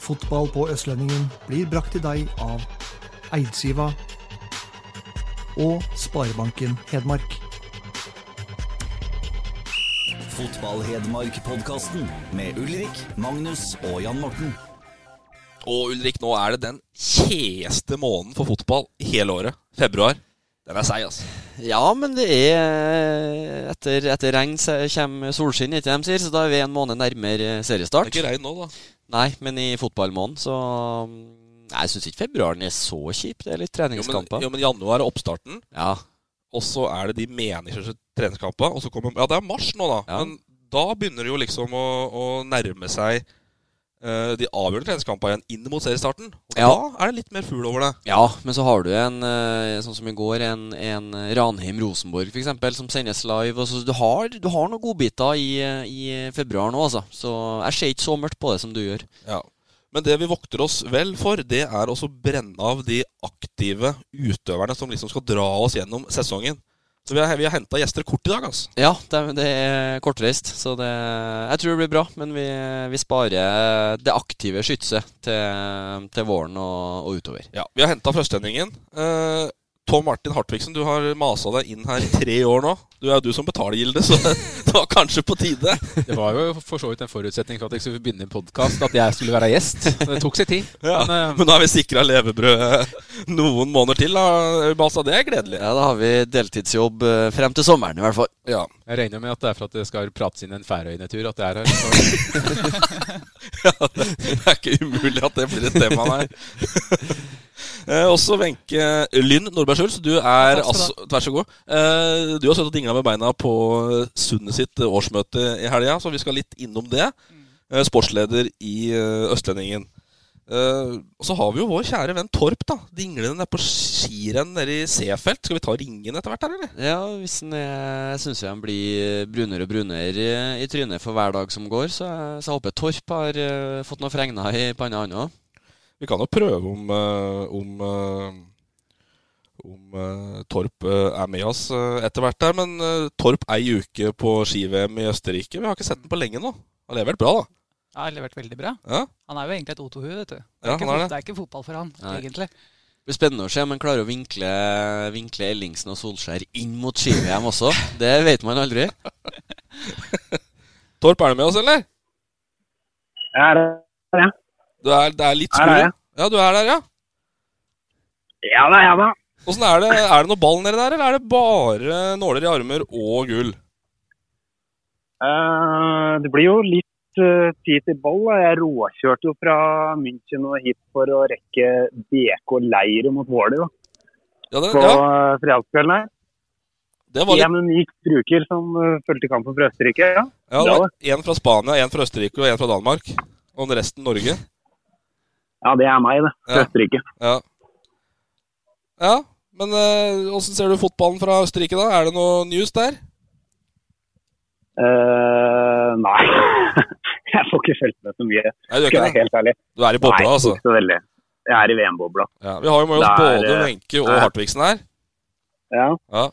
Fotball på Østlendingen blir brakt til deg av Eidsiva og Sparebanken Hedmark. Fotball-Hedmark-podkasten med Ulrik, Magnus og Jan Morten. Og Ulrik, nå er det den kjeste måneden for fotball i hele året. Februar. Den er seig, altså. Ja, men det er Etter, etter regn så kommer solskinn, ikke de sier, så da er vi en måned nærmere seriestart. Det er ikke regn nå, da. Nei, men i fotballmåneden så Nei, Jeg syns ikke februaren er så kjip. Det er litt Jo, men, treningskamper. jo, men januar er oppstarten, Ja, og så er det de meningsløse treningskampene. Og så kommer Ja, det er mars nå, da. Ja. Men da begynner det jo liksom å, å nærme seg eh, de avgjørende treningskampene igjen inn mot seriestarten. Og Ja. da er det litt mer fugl over det. ja men så har du en eh, sånn som i går, en, en Ranheim-Rosenborg f.eks., som sendes live. Og så du, har, du har noen godbiter i, i februar nå, altså. Så jeg ser ikke så mørkt på det som du gjør. Ja. Men det vi vokter oss vel for, det er også å brenne av de aktive utøverne som liksom skal dra oss gjennom sesongen. Så vi har, vi har henta gjester kort i dag, altså. Ja, det, det er kortreist, så det, jeg tror det blir bra. Men vi, vi sparer det aktive skytset til, til våren og, og utover. Ja, Vi har henta førstelendingen. Eh, Tom Martin Hartvigsen, du har masa deg inn her i tre år nå. Du er jo du som betaler gildet, så det var kanskje på tide. Det var jo for så vidt en forutsetning for at jeg skulle begynne en podkast, at jeg skulle være gjest. Det tok seg tid. Ja, Men, eh, Men nå har vi sikra levebrød eh, noen måneder til. Da. Balsa, det er gledelig. Ja, Da har vi deltidsjobb eh, frem til sommeren i hvert fall. Ja. jeg regner med at det er for at det skal prates inn en Færøyene-tur at det er her. Ja, det er ikke umulig at det blir et tema, nei. Eh, også Wenche Lynn Nordberg Schulz, du er altså Vær så god. Eh, du har sittet og dingla med beina på Sundet sitt årsmøte i helga, så vi skal litt innom det. Eh, sportsleder i eh, Østlendingen. Eh, og så har vi jo vår kjære venn Torp, da. Dinglende nede på skirenn nede i Seefeld. Skal vi ta ringen etter hvert, her, eller? Ja, hvis den er, jeg syns han blir brunere og brunere i, i trynet for hver dag som går, så, så jeg håper Torp har fått noen fregner i panna, han òg. Vi kan jo prøve om, om, om uh, Torp uh, er med oss uh, etter hvert der. Men uh, Torp ei uke på ski-VM i Østerrike. Vi har ikke sett den på lenge nå. Han har levert bra, da. Ja, har levert veldig bra. Ja, Han er jo egentlig et O2-hue, vet du. Det Ja, er, ikke, han er det. det er ikke fotball for han, Nei. egentlig. Det blir spennende å se om han klarer å vinkle, vinkle Ellingsen og Solskjær inn mot ski-VM også. Det vet man aldri. Torp, er du med oss, eller? Jeg er det. Du er, det er litt skru. Ja, du er der, ja. Ja da, ja da. Åssen er det? Er det noe ball nedi der, eller er det bare nåler i armer og gull? Uh, det blir jo litt uh, tid til ball. Da. Jeg råkjørte jo fra München og hit for å rekke BK-leire mot Våler Ja, det, på ja, ja. fredagskvelden her. det var litt En unik bruker som fulgte kampen fra Østerrike. Ja. ja, det var En fra Spania, en fra Østerrike og en fra Danmark. Og resten Norge. ja, det er meg, det. Fra Ja. Østerrike. Ja. ja men åssen ser du fotballen fra Østerrike, da? Er det noe news der? Uh, nei, jeg får ikke fulgt med så mye. Nei, du, ikke være helt ærlig. du er i bobla, nei, altså. ikke så veldig. Jeg er i VM-bobla. Ja, vi har jo med oss er, både eh, Wenche og. Hartvigsen her. Ja. Ja.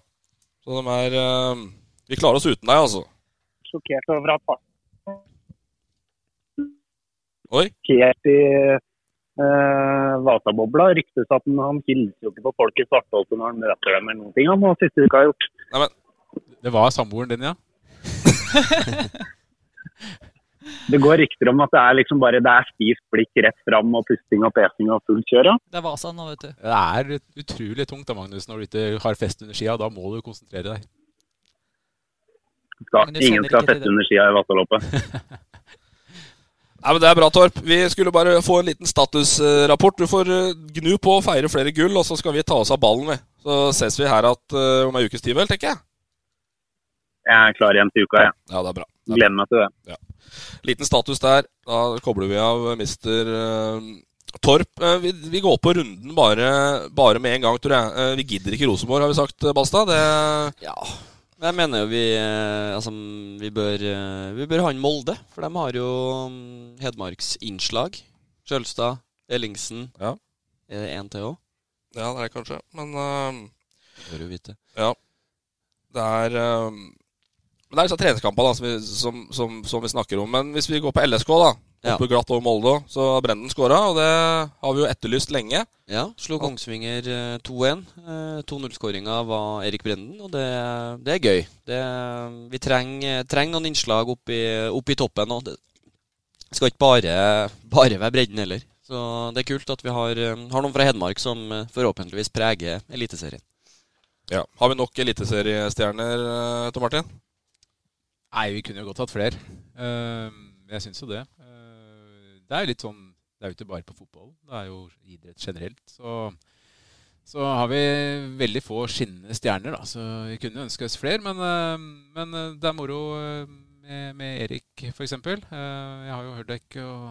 Så de er uh, Vi klarer oss uten deg, altså. Sjokkert over at Oi. helt i uh, Vasabobla. Ryktes at han, han hilser jo ikke på folk i Svartholte når han møter dem eller noen ting. Han har siste uka har gjort. det var samboeren din, ja? Det går rykter om at det er liksom bare det er stivt blikk rett fram og pusting og pesing og fullt kjør. Ja. Det er Vasa nå, vet du. Det er utrolig tungt da, Magnus, når du ikke har fest under skia. Da må du konsentrere deg. Skal, ingen skal ha fest feste under skia i Vasaloppet. Nei, men Det er bra, Torp. Vi skulle bare få en liten statusrapport. Du får eh, gnu på og feire flere gull, og så skal vi ta oss av ballen. Vi. Så ses vi her at, eh, om ei ukes tid, vel, tenker jeg. Jeg er klar igjen til uka, jeg. Ja, det er bra. Gleder meg til det. Liten status der. Da kobler vi av mister eh, Torp. Eh, vi, vi går på runden bare, bare med en gang, tror jeg. Vi gidder ikke Rosenborg, har vi sagt, Balstad. Det Ja. Jeg mener jo vi eh, Altså, vi bør, eh, vi bør ha en Molde, for de har jo mm, Hedmarksinnslag. Sjølstad, Ellingsen. Ja. Er det én til òg? Ja, det er kanskje. Men Det Bør jo vite. Ja. Det er eh, Men det er disse treningskampene da, som, vi, som, som, som vi snakker om. Men hvis vi går på LSK, da. Ja. Oppe glatt over Molde, så har Brenden skåra. Og det har vi jo etterlyst lenge. Ja, slo Kongsvinger eh, 2-1. Eh, 2-0-skåringa var Erik Brenden, og det, det er gøy. Det, vi trenger, trenger noen innslag opp i, opp i toppen. Og det skal ikke bare, bare være bredden heller. Så det er kult at vi har, eh, har noen fra Hedmark som eh, forhåpentligvis preger Eliteserien. Ja. Har vi nok eliteseriestjerner, Tom Martin? Nei, vi kunne jo godt hatt flere. Eh, jeg syns jo det. Eh, det er jo litt sånn Det er jo ikke bare på fotball. Det er jo idrett generelt. Så, så har vi veldig få skinnende stjerner, da. Så vi kunne ønske oss flere. Men, eh, men eh, det er moro eh, med, med Erik, f.eks. Jeg har jo hørt deg og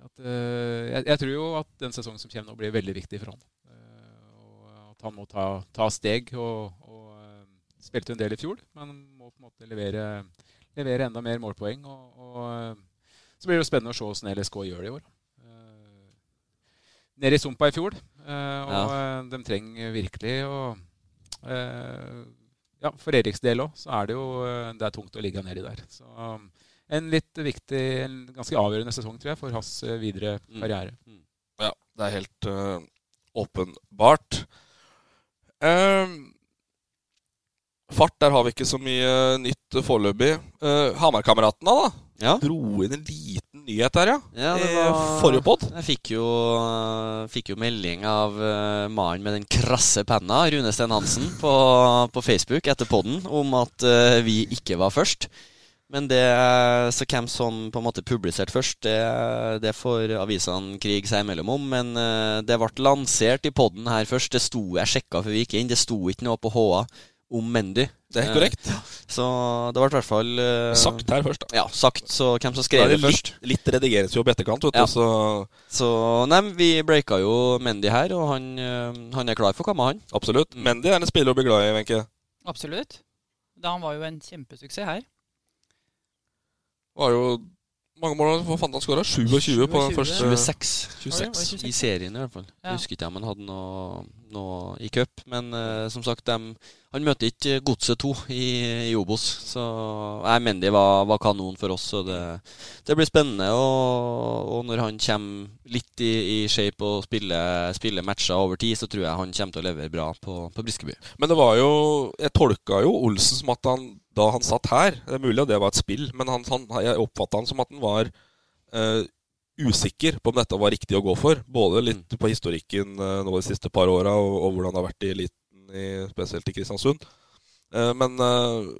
at, eh, jeg, jeg tror jo at den sesongen som kommer nå, blir veldig viktig for han. Og at han må ta, ta steg. og, og Spilte en del i fjor, men på en måte levere, levere enda mer målpoeng. Og, og eh, så blir det jo spennende å se hvordan LSK gjør det i år. Eh, Nede i sumpa i fjor, eh, og ja. de trenger virkelig å Ja, for Eriks del òg, så er det jo det er tungt å ligge nedi der. Så um, en litt viktig, en ganske avgjørende sesong, tror jeg, for hans videre karriere. Ja, det er helt uh, åpenbart. Eh, fart, der har vi ikke så mye nytt foreløpig. Uh, Hamarkameratene, da. Ja. Dro inn en liten nyhet der, ja. Ja, det I var, forrige pod. Jeg fikk jo, fikk jo melding av uh, mannen med den krasse penna, Rune Sten Hansen, på, på Facebook etter podden om at uh, vi ikke var først. Men det, så hvem som på en måte publiserte først, det, det får avisene krig seg imellom om. Men uh, det ble lansert i podden her først. Det sto jeg sjekka før vi gikk inn. Det sto ikke noe på HA om Mendy. Det er korrekt. Eh, så det ble i hvert fall eh, Sagt her først, da. Ja, sagt. Så hvem som skrev det det først. litt, litt redigeringsjobb i etterkant, vet du. Ja. Så Så nei, vi breaka jo Mendy her, og han, eh, han er klar for kamma, han. absolutt. Mendy er en spiller å bli glad i, Wenche. Absolutt. Da han var jo en kjempesuksess her. Var jo mange mål Hva fant han skåra? 27 på den 27. første 26. 26. I serien, i hvert fall. Ja. Jeg husker ikke om han hadde noe, noe i cup. Men uh, som sagt, dem- han møter ikke Godset 2 i, i Obos. Så jeg mener de var, var kanon for oss, så det, det blir spennende. Og, og når han kommer litt i, i shape og spiller, spiller matcher over tid, så tror jeg han kommer til å levere bra på, på Briskeby. Men det var jo Jeg tolka jo Olsen som at han da han satt her Det er mulig at det var et spill, men han, han, jeg oppfatta han som at han var eh, usikker på om dette var riktig å gå for. Både litt på historikken eh, nå de siste par åra, og, og hvordan det har vært i eliten, i, spesielt i Kristiansund. Eh, men, eh,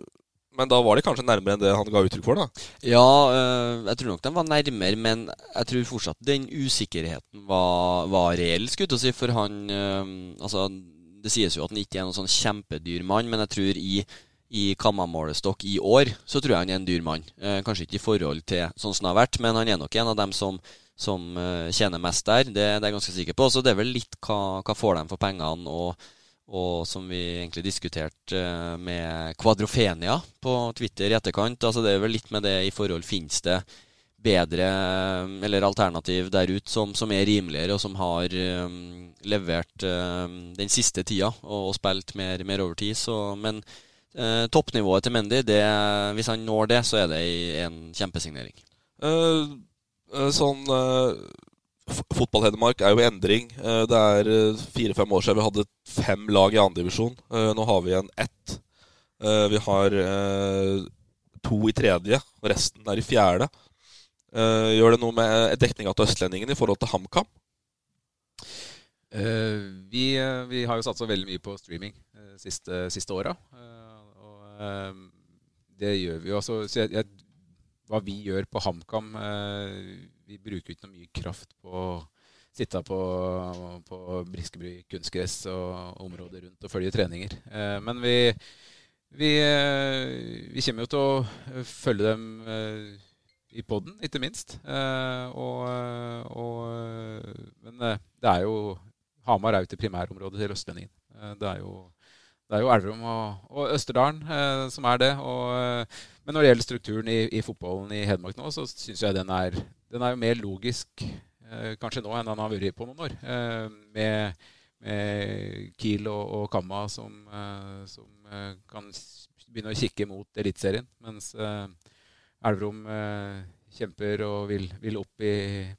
men da var de kanskje nærmere enn det han ga uttrykk for, da. Ja, jeg tror nok de var nærmere, men jeg tror fortsatt den usikkerheten var, var reell, skulle jeg si. For han Altså, det sies jo at han ikke er noen sånn kjempedyr mann, men jeg tror i, i kammamålestokk i år, så tror jeg han er en dyr mann. Eh, kanskje ikke i forhold til sånn som det har vært, men han er nok en av dem som, som uh, tjener mest der. Det, det er jeg ganske sikker på. Så det er vel litt hva, hva får de for pengene, og, og som vi egentlig diskuterte uh, med Kvadrofenia på Twitter i etterkant. Altså Det er vel litt med det i forhold Fins det bedre eh, eller alternativ der ute som, som er rimeligere, og som har um, levert um, den siste tida og, og spilt mer, mer over tid. Så, men toppnivået til Mendy, det, hvis han når det, så er det en kjempesignering. Eh, eh, sånn Fotball-Hedmark er jo i endring. Eh, det er eh, fire-fem år siden vi hadde fem lag i andredivisjon. Nå har vi igjen ett. Eh, vi har eh, to i tredje, og resten er i fjerde. Eh, gjør det noe med dekninga til Østlendingen i forhold til HamKam? Eh, vi, eh, vi har jo satsa veldig mye på streaming siste, siste åra. Eh, og eh, det gjør vi jo. Altså, hva vi gjør på HamKam eh, Vi bruker ikke noe mye kraft på å sitte på, på Briskeby kunstgress og området rundt og følge treninger. Eh, men vi, vi, eh, vi kommer jo til å eh, følge dem i poden, ikke minst. Eh, og, og, men det er jo Hamar er jo ikke primærområdet til Østlendingen. Det er jo det er jo Elverum og, og Østerdalen eh, som er det. Og, eh, men når det gjelder strukturen i, i fotballen i Hedmark nå, så syns jeg den er, den er mer logisk eh, kanskje nå enn den har vært på noen år. Eh, med, med Kiel og, og Kamma som, eh, som eh, kan begynne å kikke mot Eliteserien. Mens Elverum kjemper og vil, vil opp i,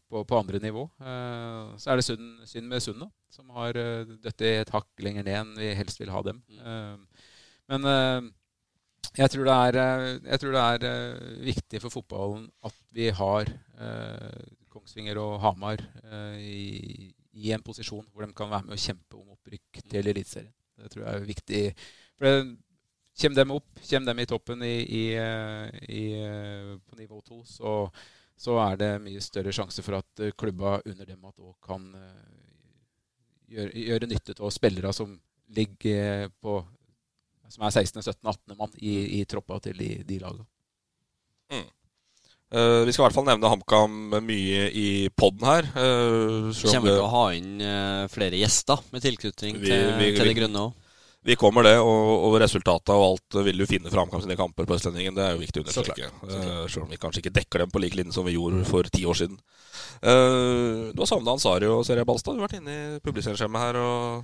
på, på andre nivå. Så er det synd, synd med Sundet, som har uh, dødd et hakk lenger ned enn vi helst vil ha dem. Mm. men eh, jeg tror det er, eh, jeg tror det er eh, viktig for fotballen at vi har eh, Kongsvinger og Hamar eh, i, i en posisjon hvor de kan være med og kjempe om opprykk til Eliteserien. Det tror jeg er viktig. For det, Kjem dem opp, kjem dem i toppen i, i, eh, i, eh, på nivå to, så, så er det mye større sjanse for at eh, klubba under dem at òg kan eh, gjøre, gjøre nytte av spillere som ligger på som er 16., 17., 18. mann i, i troppa til de, de lagene. Uh, vi skal i hvert fall nevne HamKam mye i poden her. Uh, Vi kommer til å ha inn uh, flere gjester med tilknytning til, vi- til det grønne òg. Vi kommer det, og, og resultatet og alt vil du finne fra i sine kamper på Østlendingen. Det er jo viktig å understreke. Eh, Selv om vi kanskje ikke dekker dem på lik linje som vi gjorde for ti år siden. Uh, du har savna Ansario og Seria Balstad. Du har vært inne i publiserskjemmet her. og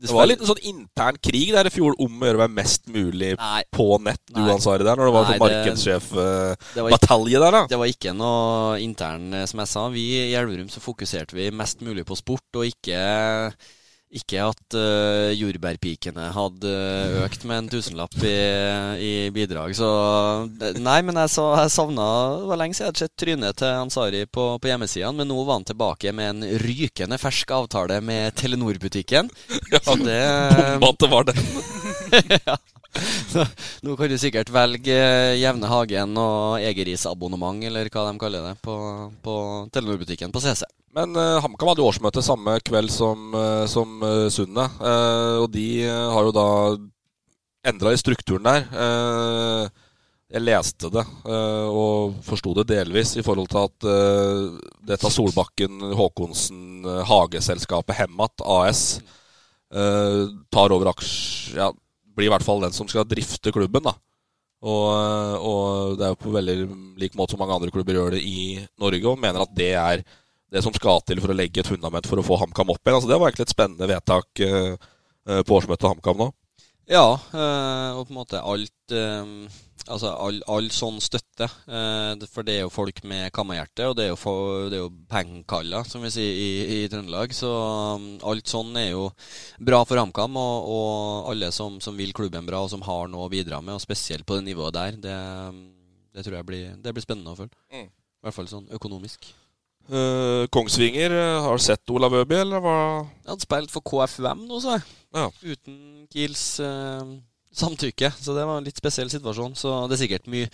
Det var en sånn intern krig der i fjor om å gjøre meg mest mulig Nei. på nett, du. Ansari, der, når det var Nei, sånn markedssjef-batalje der, da. Det var ikke noe intern, eh, som jeg sa. Vi i Elverum så fokuserte vi mest mulig på sport, og ikke, ikke at uh, jordbærpikene hadde eh, økt med en tusenlapp i, i bidrag. Så Nei, men jeg, så, jeg savna Det var lenge siden jeg hadde sett trynet til Ansari på, på hjemmesidene, men nå var han tilbake med en rykende fersk avtale med Telenor-butikken. Så det Bomba at det var den. ja. Nå kan du sikkert velge eh, Jevne Hagen og Egeris-abonnement, eller hva de kaller det, på, på Telenor-butikken på CC. Men uh, HamKam hadde årsmøte samme kveld som, uh, som uh. Eh, og de har jo da endra i strukturen der. Eh, jeg leste det og forsto det delvis i forhold til at dette Solbakken Håkonsen uh, hageselskapet Hemmat AS tar over aksjer Ja, blir i hvert fall den som skal drifte klubben, da. Og, og det er jo på veldig lik måte som mange andre klubber gjør det i Norge, og mener at det er det som skal til for å legge et fundament for å få HamKam opp igjen. Altså, det var egentlig et spennende vedtak eh, eh, på årsmøtet til HamKam nå. Ja, eh, og på en måte alt eh, Altså all, all sånn støtte. eh, for det er jo folk med kammerhjerte, og det er jo, for, det er jo pengekaller, som vi sier i, i Trøndelag. Så um, alt sånn er jo bra for HamKam, og, og alle som, som vil klubben bra, og som har noe å bidra med, og spesielt på det nivået der, det, det tror jeg blir, det blir spennende å følge. Mm. I hvert fall sånn økonomisk. Uh, Kongsvinger, eh, har du sett Olav Øby, eller hva? Jeg hadde spilt for KFUM nå, sa jeg. Ja. Uten Kiels eh, samtykke. Så det var en litt spesiell situasjon. Så det er sikkert mye,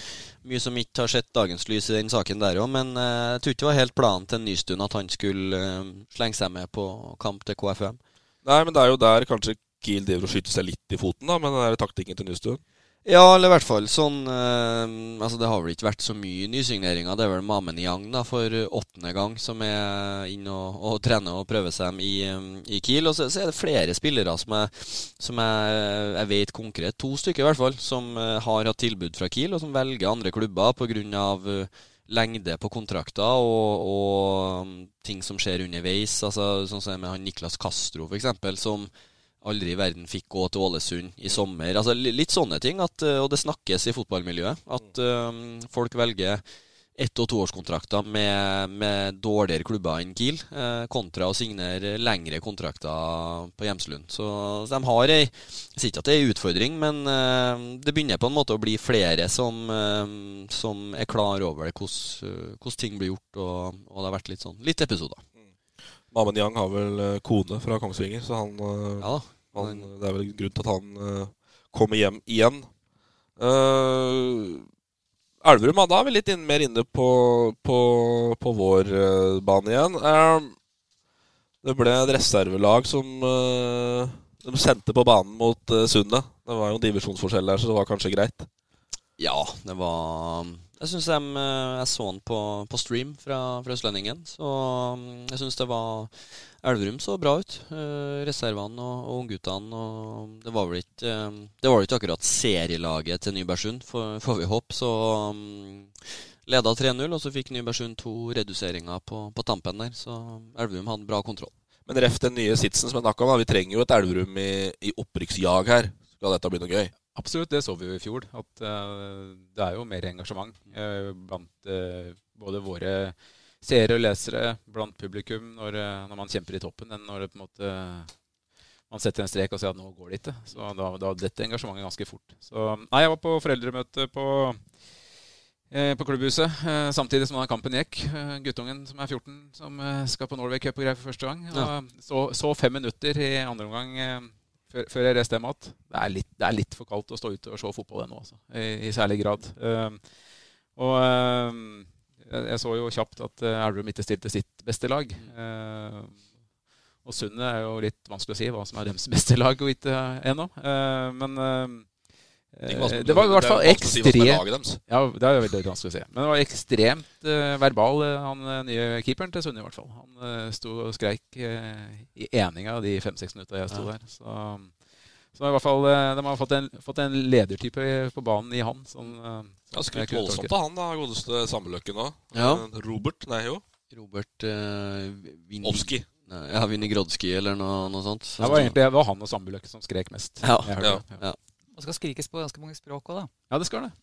mye som ikke har sett dagens lys i den saken der òg. Men eh, jeg tror ikke det var helt planen til Nystuen at han skulle eh, slenge seg med på kamp til KFUM. Nei, men det er jo der kanskje Kiel driver og skyter seg litt i foten, da, med den der taktikken til Nystuen. Ja, eller i hvert fall sånn eh, Altså Det har vel ikke vært så mye nysigneringer. Det er vel Mamen Yang da for åttende gang som er inne og, og trener og prøver seg i, eh, i Kiel. Og så, så er det flere spillere som, jeg, som er, jeg vet konkret, to stykker i hvert fall, som eh, har hatt tilbud fra Kiel, og som velger andre klubber pga. Uh, lengde på kontrakter og, og um, ting som skjer underveis. Altså Sånn som med han Niklas Castro, f.eks., som aldri i verden fikk gå til Ålesund i sommer. Altså Litt sånne ting, at, eh, og det snakkes i fotballmiljøet. At um, folk velger ett- og toårskontrakter med, med dårligere klubber enn Kiel, eh, kontra å signere lengre kontrakter på Hjemslund. Så, så de har ei Jeg sier ikke at det er ei utfordring, men eh, det begynner på en måte å bli flere som, eh, som er klar over hvordan eh, ting blir gjort, og, og det har vært litt sånn litt episoder. Mamen Yang har vel eh, kone fra Kongsvinger, så han, eh, Ja han Det er vel grunn til at han eh, kommer hjem igjen. Uh, Elverum, da er vi litt inn, mer inne på, på, på vår uh, bane igjen. Uh, det ble et reservelag som de sendte på banen mot Sundet. Det var jo en divisjonsforskjell der, så det var kanskje greit. Ja, det var Jeg syns de eh, Jeg så den på, på stream fra, fra Østlendingen. Så mm, jeg syns det var Elverum så bra ut. Uh, reservene og, og ungguttene. Og det var vel ikke uh, Det var vel ikke akkurat serielaget til Nybergsund, får, vi håpe. Så um, leda 3-0, og så fikk Nybergsund to reduseringer på, på tampen der. Så Elverum hadde bra kontroll. Men ref den nye sitsen som jeg snakka om, da. vi trenger jo et Elverum i, i opprykksjag her. Skal dette bli noe gøy? Absolutt, det så vi jo i fjor. At uh, det er jo mer engasjement uh, blant uh, både våre seere og lesere, blant publikum, når, når, man kjemper i toppen, enn når det på en måte man setter en strek og sier at nå går det ikke. Så da, da detter engasjementet ganske fort. Så nei, jeg var på foreldremøte på på klubbhuset samtidig som kampen gikk. Guttungen som er 14, som skal på Norway Cup og greier for første gang. Ja. Så, så, fem minutter i andre omgang før, før jeg reiste hjem igjen. Det, er litt, for kaldt å stå ute og se fotball ennå, altså, i, i, særlig grad. og jeg så jo kjapt at Elverum ikke stilte sitt beste lag. og Sundet er jo litt vanskelig å si hva som er deres beste lag og ikke ennå. men Eh, det var i hvert fall ekstremt Ja, det er veldig vanskelig å si. Men det var ekstremt uh, verbal, uh, han nye keeperen til Sunni i hvert fall. Han uh, sto og skreik i eninga de fem-seks minutta jeg sto ja. der. Så, så i hvert fall, de har fått en, fått en ledertype på banen i han. Sånn, ja, Skrytt voldsomt av han, da, godeste Sammeløkken òg. Ja. Robert, nei jo. Robert uh, Ovski. Ja, Vinigrodskij eller noe, noe sånt. Det var egentlig det var han og Sammeløkken som skrek mest. Ja. ja. ja. Og skal skrikes på ganske mange språk òg, da. Ja, det skal det.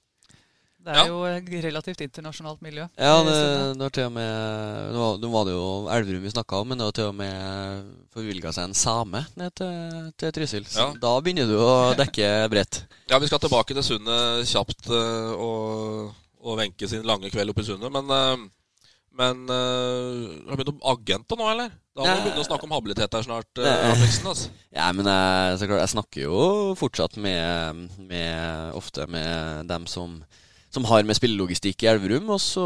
Det er ja. jo et relativt internasjonalt miljø. Ja, det, det var til og med Nå var, var det jo Elverum vi snakka om, men det var til og med forvilga seg en same ned til, til Trysil. Ja. da begynner du å dekke bredt. Ja, vi skal tilbake til Sundet kjapt uh, og, og Wenche sin lange kveld oppe i Sundet. Men uh, men uh, har du begynt å agenter nå, eller? Da må vi begynne å snakke om habilitet her snart. Alexen, altså. Ja, men jeg, klart, jeg, snakker jo fortsatt med, med ofte med dem som, som har med spillelogistikk i Elverum. Og så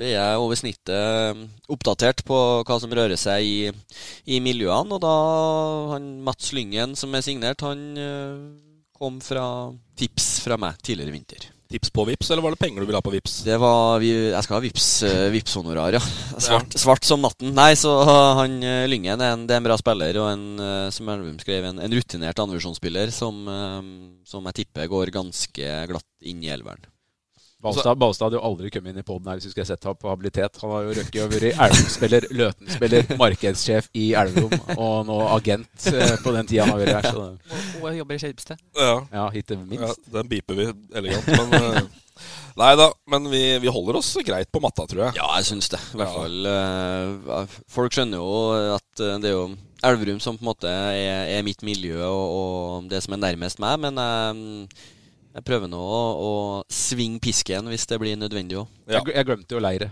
er jeg over snittet oppdatert på hva som rører seg i, i miljøene. Og da han Mats Lyngen, som er signert, han kom fra tips fra meg tidligere i vinter tips på Vips, eller var det penger du ville ha på Vips? Det var, Jeg skal ha Vips, uh, Vips-honorar, ja. Svart, ja. svart, som natten. Nei, så han uh, Lyngen er en, det er en bra spiller, og en, uh, som Elvum skrev, en, en rutinert andrevisjonsspiller som, som jeg tipper går ganske glatt inn i elveren. Balstad, Balstad hadde jo aldri kommet inn i poden her hvis vi skulle sett ham på habilitet. Han har jo røkket over i Elverum-spiller, Løten-spiller, markedssjef i Elverum og nå agent eh, på den tida han har vært her. Så. Og, og jobber i Skipsted. Ja. ja, hittil minst. Ja, den beeper vi elegant. Men, uh, nei da, men vi, vi, holder oss greit på matta, tror jeg. Ja, jeg syns det. I hvert fall uh, Folk skjønner jo at det er jo Elverum som på en måte er, er mitt miljø og, og, det som er nærmest meg, men uh, jeg prøver nå å, å svinge pisken hvis det blir nødvendig òg. Ja. Jeg, jeg, glemte jo leire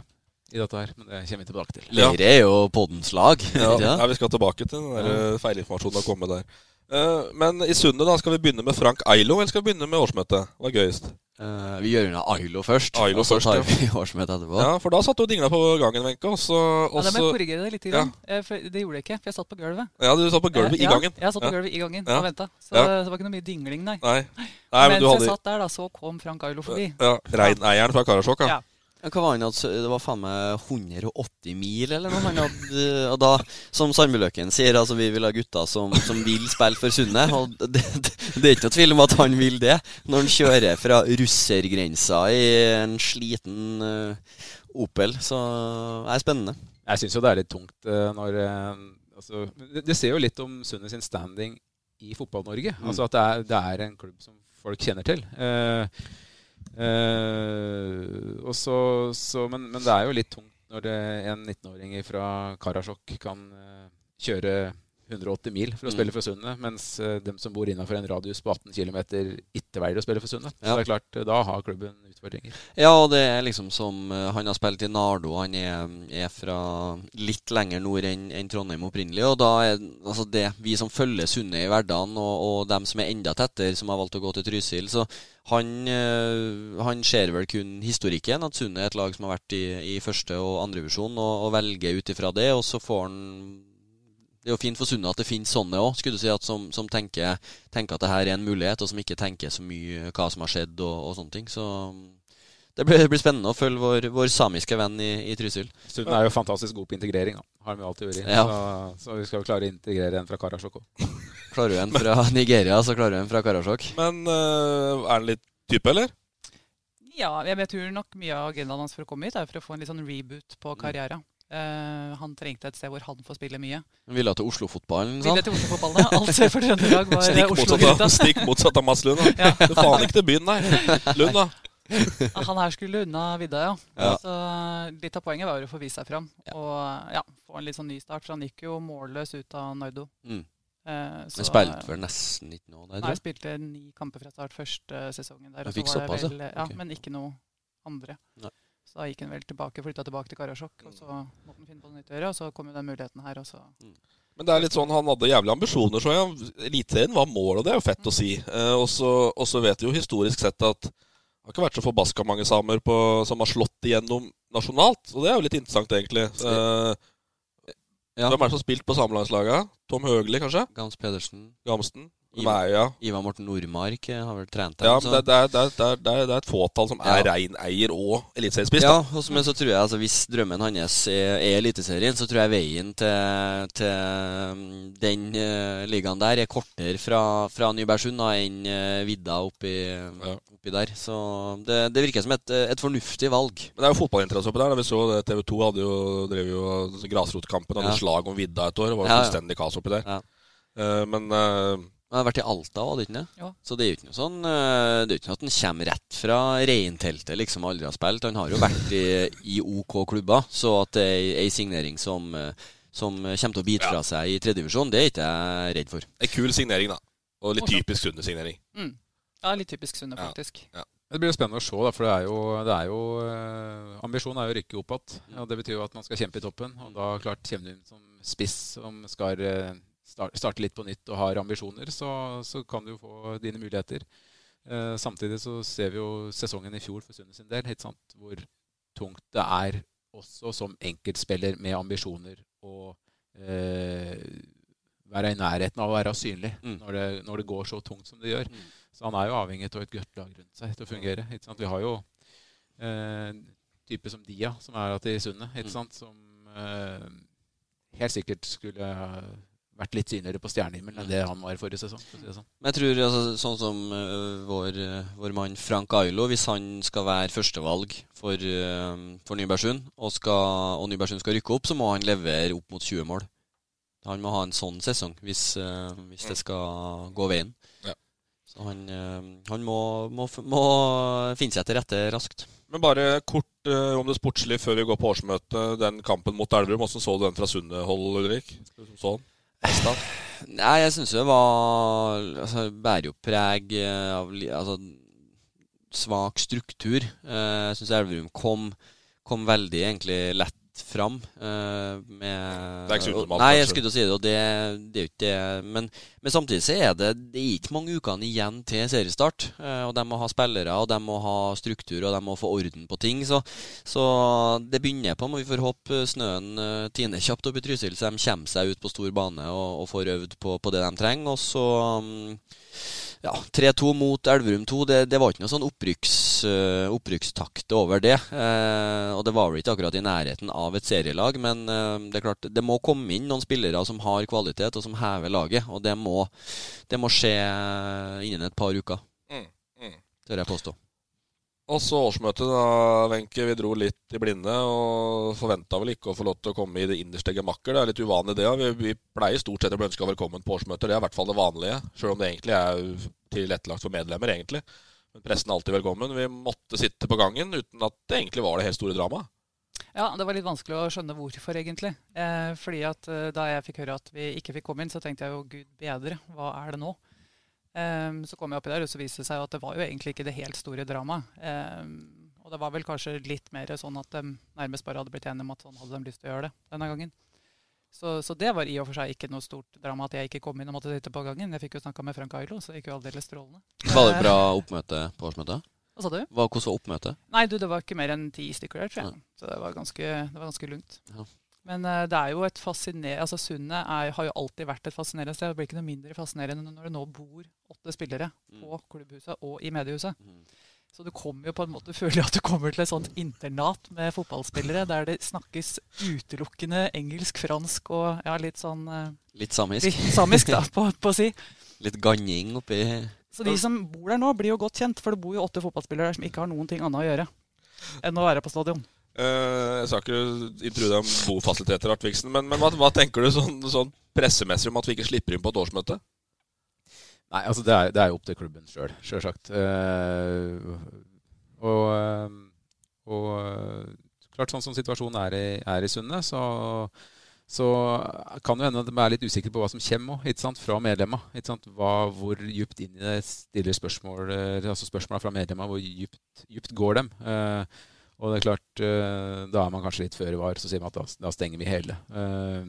i dette her, men det kommer vi tilbake til. Leire er jo poddens lag. Ja. ja. vi skal tilbake til den der feilinformasjonen har kommet der. Uh, men i Sundet, da, skal vi begynne med Frank Eilo, eller skal vi begynne med årsmøtet? Hva er gøyest? Uh, vi gjør unna Ailo først, Ailo og så tar først, vi årsmøtet etterpå. Ja, For da satt du og dingla på gangen, Wenche. Og så Ja, det må jeg korrigere deg litt. Ja. Det gjorde jeg ikke, for jeg satt på gulvet. Ja, du satt på gulvet i gangen? Ja, jeg satt på gulvet i gangen og venta. Så det var ikke noe mye dingling, nei. nei. nei Mens hadde... jeg satt der, da, så kom Frank Ailo forbi. Ja, Reineieren fra Karasjok, ja. Hva var han Det var faen meg 180 mil, eller noe. Han hadde, og da, som Sandbyløken sier, altså vi vil ha gutter som, som vil spille for Sundet. Og det, det, det, er ikke noe tvil om at han vil det, når han kjører fra russergrensa i en sliten uh, Opel. Så det er spennende. Jeg syns jo det er litt tungt uh, når uh, altså, det, det, ser jo litt om Sundet sin standing i Fotball-Norge. Mm. Altså at det er, det er, en klubb som folk kjenner til. Uh, Uh, så, så, men, men, det er jo litt tungt når det, en 19-åring fra Karasjok kan uh, kjøre 180 mil for å mm. spille for Sundet, mens uh, dem som bor innenfor en radius på 18 km, ikke velger å spille for Sundet. Ja. Så det er klart, da har klubben utfordringer. Ja, og det er liksom som Han har spilt i Nardo. Han er, er fra litt lenger nord enn en Trondheim opprinnelig. Og da er altså det vi som følger Sundet i hverdagen, og, og dem som er enda tettere, som har valgt å gå til Trysil, så han, uh, han ser vel kun historikken, at Sunne er et lag som har vært i, i første og andre divisjon, og, og velger ut ifra det. Og så får han det er jo fint for Sunne at det finnes sånne òg, skulle du si, som, som tenker, tenker at det her er en mulighet, og som ikke tenker så mye hva som har skjedd og, og sånne ting. Så det blir, det blir spennende å følge vår, vår samiske venn i, i Trysil. Sunne er jo fantastisk god på integrering. Da. Har de jo alltid vært. Ja. Så, så vi skal jo klare å integrere en fra Karasjok òg. Klarer du en fra Nigeria, så klarer du en fra Karasjok. Men uh, er han litt type, eller? Ja, jeg, tror nok mye av agendaen hans for å komme hit er for å få en litt sånn reboot på karrieren. Uh, han trengte et sted hvor han får spille mye. Han ville til Oslo-fotballen, Ville til Oslo-fotballen, ja. Alt sør for Trøndelag var Stikk motsatt, av, Oslo-gutta. stikk motsatt av Mats Lund. Da. Ja. Det er faen ikke til byen, nei. Lund, da. Ja, Han her skulle unna vidda, ja. Ja. Så litt av poenget var jo å få vist seg fram. Og ja, få en litt sånn ny start. For han gikk jo målløs ut av Nardo. Mm. Eh, Men spilte vel nesten ikke nå der, Nei, jeg. spilte ni kamper fra start første sesongen der. Jeg og så var det såpass, vel, ja. Okay. Men ikke noe andre. Nei. Så da gikk han vel tilbake, flytta tilbake til Karasjok. Og så måtte han finne på noe nytt å gjøre, og så kom jo den muligheten her. Og så Men det er litt sånn, han hadde jævlige ambisjoner, så jeg. Eliteserien var målet, og det er jo fett å si. Eh, og så vet vi jo historisk sett at det har ikke vært så forbaska mange samer på, som har slått igjennom nasjonalt. Og det er jo litt interessant, egentlig. Uh, Ja. Hvem er det som har spilt på samelandslaget? Tom Høgli, kanskje? Gams Pedersen. Gamsten? Ivar, Nei, ja. Ivar Morten Nordmark eh, har vel trent Ja, men det, det, er, det, det, er, et fåtall som er Ja. reineier og eliteseriespiss. Ja, men så tror jeg altså hvis drømmen hans er, er Eliteserien, så tror jeg veien til, til mm, den uh, ligaen der er kortere fra, fra Nybergsund enn uh, vidda oppi, oppi der. Så det, det virker som et, et fornuftig valg. Men det er jo fotballinteresse oppi der. Da vi så det, TV 2 hadde jo, drev jo grasrotkampen. Hadde Ja. slag om vidda et år. Det var Ja, ja. fullstendig kaos oppi der. Ja. Uh, men uh, Han har vært i Alta òg, ikke det? Ja. Så det er jo ikke noe sånn uh, Det er jo ikke noe at han kommer rett fra reinteltet, liksom aldri har spilt. Han har jo vært i, i OK klubber, så at det er ei signering som, eh, som kommer til å bite fra seg i tredjedivisjon, det er ikke jeg redd for. en kul signering, da. Og litt Morsomt. typisk Sunde-signering. mm. Ja, litt typisk Sunne, Ja. faktisk. Det blir jo spennende å se, da, for det er jo, det er jo eh, Ambisjonen er jo å rykke opp igjen. Ja, det betyr jo at man skal kjempe i toppen. Og da klart kommer du inn som spiss som skal eh, start- starte litt på nytt og har ambisjoner, så, så kan du jo få dine muligheter. Eh, samtidig så ser vi jo sesongen i fjor for Sunne sin del, sant, hvor tungt det er også som enkeltspiller med ambisjoner å eh, være i nærheten av å være synlig Mm. når, det, når det går så tungt som det gjør. Så han er jo avhengig av et godt lag rundt seg til å fungere. Vi har jo eh, type som Dia, som er i Sundet, Mm. sant? som eh, helt sikkert skulle vært litt synligere på stjernehimmelen enn det han var i forrige sesong. For si sånn. Men jeg tror altså, sånn som uh, vår, uh, vår mann Frank Ailo, hvis han skal være førstevalg for, uh, for Nybergsund, og, skal, og Nybergsund skal rykke opp, så må han levere opp mot 20 mål. Han må ha en sånn sesong hvis, hvis det skal gå veien. Så han, øh, han må, må, må finne seg til rette raskt. Men bare kort eh, om det sportslige før vi går på årsmøtet. Den kampen mot Elverum, hvordan så du den fra Sunnehold, Ulrik? Så den? Nei, jeg syns det var altså, Bærer jo preg eh, av altså, svak struktur. Eh, Jeg syns Elverum kom, kom veldig egentlig lett fram. Uh, med, Det er ikke så unormalt, Nei, jeg skulle til å si det, og det, det er jo ikke det. Men, men samtidig så er det Det er ikke mange ukene igjen til seriestart. Uh, Og de må ha spillere, og de må ha struktur, og de må få orden på ting. Så, så det begynner på. Men vi får håpe snøen uh, tiner kjapt opp i Trysil, så de kommer seg ut på stor bane og, og får øvd på, på det de trenger. Og så mm, ja, 3-2 mot Elverum 2, det, det var ikke noe sånn opprykks, eh, opprykkstakt over det. Eh, og det var vel ikke akkurat i nærheten av et serielag, men eh, det er klart, det må komme inn noen spillere som har kvalitet, og som hever laget. Og det må, det må skje innen et par uker, Mm, mm. tør jeg påstå. Og så årsmøtet, da, Wenche. Vi dro litt i blinde og forventa vel ikke å få lov til å komme i det innerste gemakker. Det er litt uvanlig, det. Vi, vi pleier stort sett å bli ønska velkommen på årsmøter. Det er i hvert fall det vanlige. Sjøl om det egentlig er tilrettelagt for medlemmer, egentlig. Men pressen er alltid velkommen. Vi måtte sitte på gangen uten at det egentlig var det helt store dramaet. Ja, det var litt vanskelig å skjønne hvorfor, egentlig. Eh, fordi at eh, Da jeg fikk høre at vi ikke fikk komme inn, så tenkte jeg jo gud bedre, hva er det nå? Eh, så kom jeg oppi der, og så viste det seg at det var jo egentlig ikke det helt store dramaet. Um, og det var vel kanskje litt mer sånn at de nærmest bare hadde blitt enige om at sånn hadde de lyst til å gjøre det denne gangen. Så, så det var i og for seg ikke noe stort drama at jeg ikke kom inn og måtte sitte på gangen. Jeg fikk jo snakka med Frank Ailo, så det gikk jo aldeles strålende. Var det bra oppmøte på årsmøtet? Hva sa du? Hva, hvordan var oppmøtet? Nei, du, det var ikke mer enn ti stykker der, tror jeg. Så det var ganske, det var ganske lugnt. Ja. Men uh, det er jo et fascinerende altså Sundet har jo alltid vært et fascinerende sted. Det blir ikke noe mindre fascinerende når det nå bor åtte spillere mm. på klubbhuset og i mediehuset. Mm. Så du kommer jo på en måte, føler at du kommer til et sånt internat med fotballspillere der det snakkes utelukkende engelsk, fransk og ja, litt sånn uh, Litt samisk. Litt samisk, da, på, på å si. Litt ganning oppi Så de som bor der nå, blir jo godt kjent, for det bor jo åtte fotballspillere der som ikke har noen ting annet å gjøre enn å være på stadion. Uh, jeg skal ikke intervjue deg om bofasiliteter, Artviksen, men, men hva, hva, tenker du sånn, sånn, pressemessig om at vi ikke slipper inn på et årsmøte? Nei, altså det er, det er jo opp til klubben sjøl, sjølsagt. Uh, og, uh, og, klart, sånn som situasjonen er i, er i Sundet, så, så kan det hende at de er litt usikre på hva som kommer ikke fra medlemmene. Hvor djupt inn i det stiller spørsmål, altså spørsmålene fra medlemmene, hvor djupt, djupt går dem. Uh, og det er klart, eh, da er man kanskje litt føre var, så sier man at da, da stenger vi hele. Eh,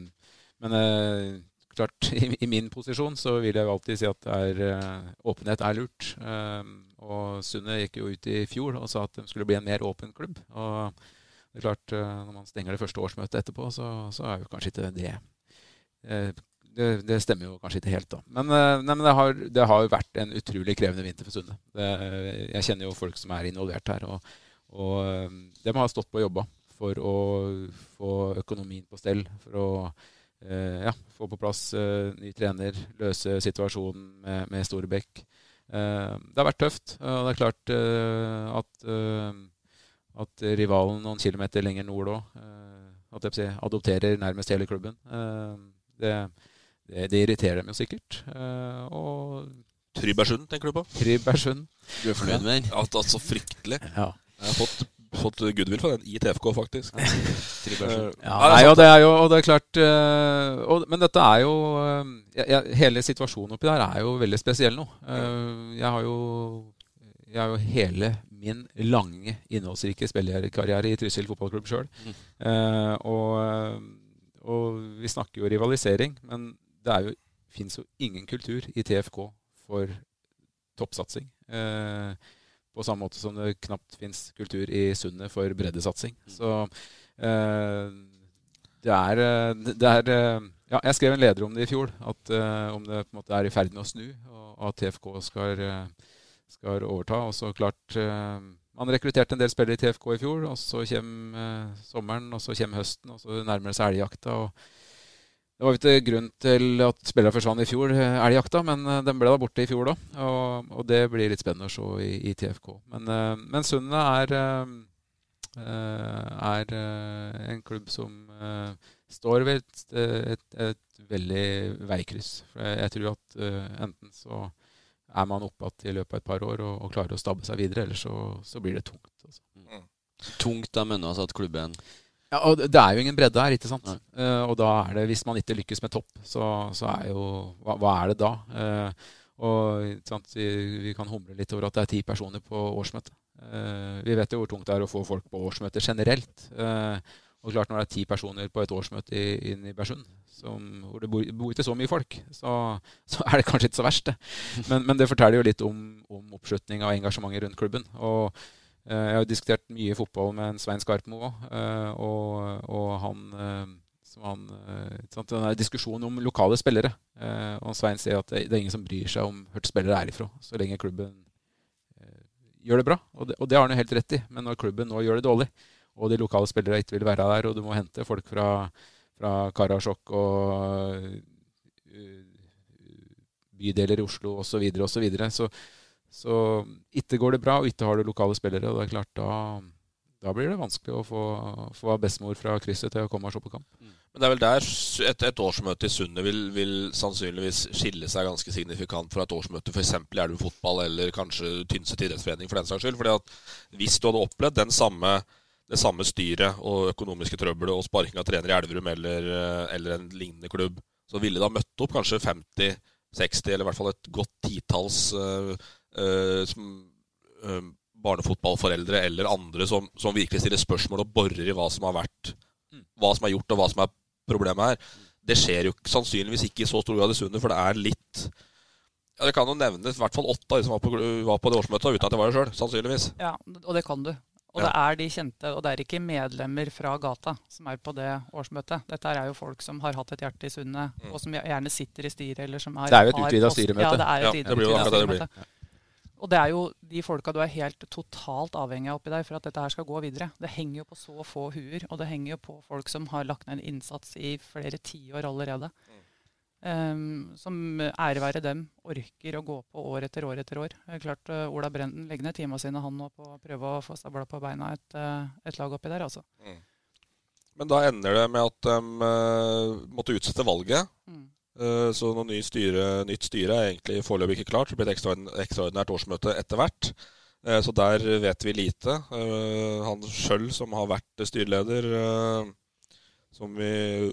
men eh, klart, i, i, min posisjon så vil jeg jo alltid si at er, åpenhet er lurt. Og Sunne gikk jo ut i fjor og sa at de skulle bli en mer åpen klubb. Og det er klart, når man stenger det første årsmøtet etterpå, så, så er jo kanskje ikke det det, det, stemmer jo kanskje ikke helt, da. Men, nei, men det, har, det, har, vært en utrolig krevende vinter for Sunne. jeg kjenner jo folk som er involvert her. og og ehm, de har stått på og jobba for å få økonomien på stell. For å eh, ja, få på plass eh, ny trener, løse situasjonen med, med Storebekk. Eh, det har vært tøft. Og det er klart eh, at, at, rivalen noen kilometer lenger nord òg adopterer nærmest hele klubben. Det, det, det, irriterer dem jo sikkert. og Trybergsund, tenker du på? Trybergsund. Du er fornøyd med den? Ja, altså fryktelig. Ja. Jeg har fått, fått goodwill for den i TFK, faktisk. ja, nei, og det er jo og det er klart uh, og, Men dette er jo uh, jeg, Hele situasjonen oppi der er jo veldig spesiell nå. Jeg har jo jeg har jo hele min lange, innholdsrike spillerkarriere i Trysil fotballklubb sjøl. Mm. Og, og, vi snakker jo rivalisering, men det er jo fins jo ingen kultur i TFK for toppsatsing. Eh, på samme måte som det knapt fins kultur i Sundet for breddesatsing. Mm. Så eh, det er, eh, det er eh, ja, jeg skrev en leder om det i fjor. At uh, om det på en måte er i ferd med å snu, og at TFK skal, skal overta. Og så klart uh, Man rekrutterte en del spillere i TFK i fjor. Og så kommer uh, sommeren, og så kommer høsten, og så nærmer det seg elgjakta. Og det var ikke grunn til at spillere forsvant i fjor, eh, elgjakta, men eh, den ble da borte i fjor da. Og, og, det blir litt spennende å se i, i TFK. Men, uh, men Sundet er, er en klubb som står ved et, et, et veldig veikryss. For jeg tror at enten så er man oppe igjen i løpet av et par år og, og, klarer å stabbe seg videre, eller så, så blir det tungt. Altså. Mm. Tungt, da mener du altså at klubben ja, og Det er jo ingen bredde her, ikke sant. Uh, og da er det, hvis man ikke lykkes med topp, så, så er jo hva, hva, er det da? Uh, og vi, vi, kan humre litt over at det er ti personer på årsmøtet. Uh, vi vet jo hvor tungt det er å få folk på årsmøte generelt. og klart når det er ti personer på et årsmøte inn i Bersund, hvor det bor, bor, ikke så mye folk, så, så, er det kanskje ikke så verst, det. Men, men det forteller jo litt om, om oppslutning og engasjementet rundt klubben. og Eh, jeg har diskutert mye fotball med en Svein Skarpmo òg, eh, og, og, han som han, denne diskusjonen om lokale spillere. og Svein sier at det, er ingen som bryr seg om hvor spillere er ifra, så lenge klubben gjør det bra. Og det, og det har han jo helt rett i. Men når klubben nå gjør det dårlig, og de lokale spillere ikke vil være der, og du må hente folk fra, fra Karasjok og bydeler i Oslo osv., så, videre, og så, videre, så så ikke går det bra, og ikke har du lokale spillere. og det er klart Da, da blir det vanskelig å få, få bestemor fra krysset til å komme og se på kamp. Mm. Men det er vel der et, et årsmøte i Sundet vil, vil, sannsynligvis skille seg ganske signifikant fra et årsmøte f.eks. i Elverum fotball eller kanskje Tynset idrettsforening for den saks skyld. Fordi at Hvis du hadde opplevd den samme, det samme styret og økonomiske trøbbelet og sparking av trener i Elverum eller, eller en lignende klubb, så ville da møtt opp kanskje 50-60, eller i hvert fall et godt titalls uh, som, uh, barnefotballforeldre eller andre som, som, virkelig stiller spørsmål og borer i hva som har vært, mm. hva som er gjort, og hva som er problemet her. Det skjer jo sannsynligvis ikke i så stor grad i Sundet, for det er litt ja, Det kan jo nevnes i hvert fall åtte av de som var på, var på det årsmøtet, uten at jeg var der sjøl. Sannsynligvis. Ja, og det kan du. Og det er de kjente, og det er ikke medlemmer fra gata som er på det årsmøtet. Dette er jo folk som har hatt et hjerte i sundet, Mm. og som gjerne sitter i styret, eller som er, Det er jo et utvida styremøte. Ja, det er jo et det blir jo utvidet akkurat det det blir. Og det er jo de folka du er helt totalt avhengig av oppi der for at dette her skal gå videre. Det henger jo på så få huer, og det henger jo på folk som har lagt ned en innsats i flere tiår allerede. Um, som ære være dem orker å gå på år etter år etter år. Det er klart uh, Ola Brenden legger ned timene sine han nå på å prøve å få stabla på beina et, uh, et lag oppi der, altså. Men da ender det med at de uh, måtte utsette valget. Eh, så noe ny styre, nytt styre er egentlig foreløpig ikke klart. Det blir et ekstraordinært årsmøte etter hvert. Eh, så der vet vi lite. Eh, han sjøl som har vært styreleder, som vi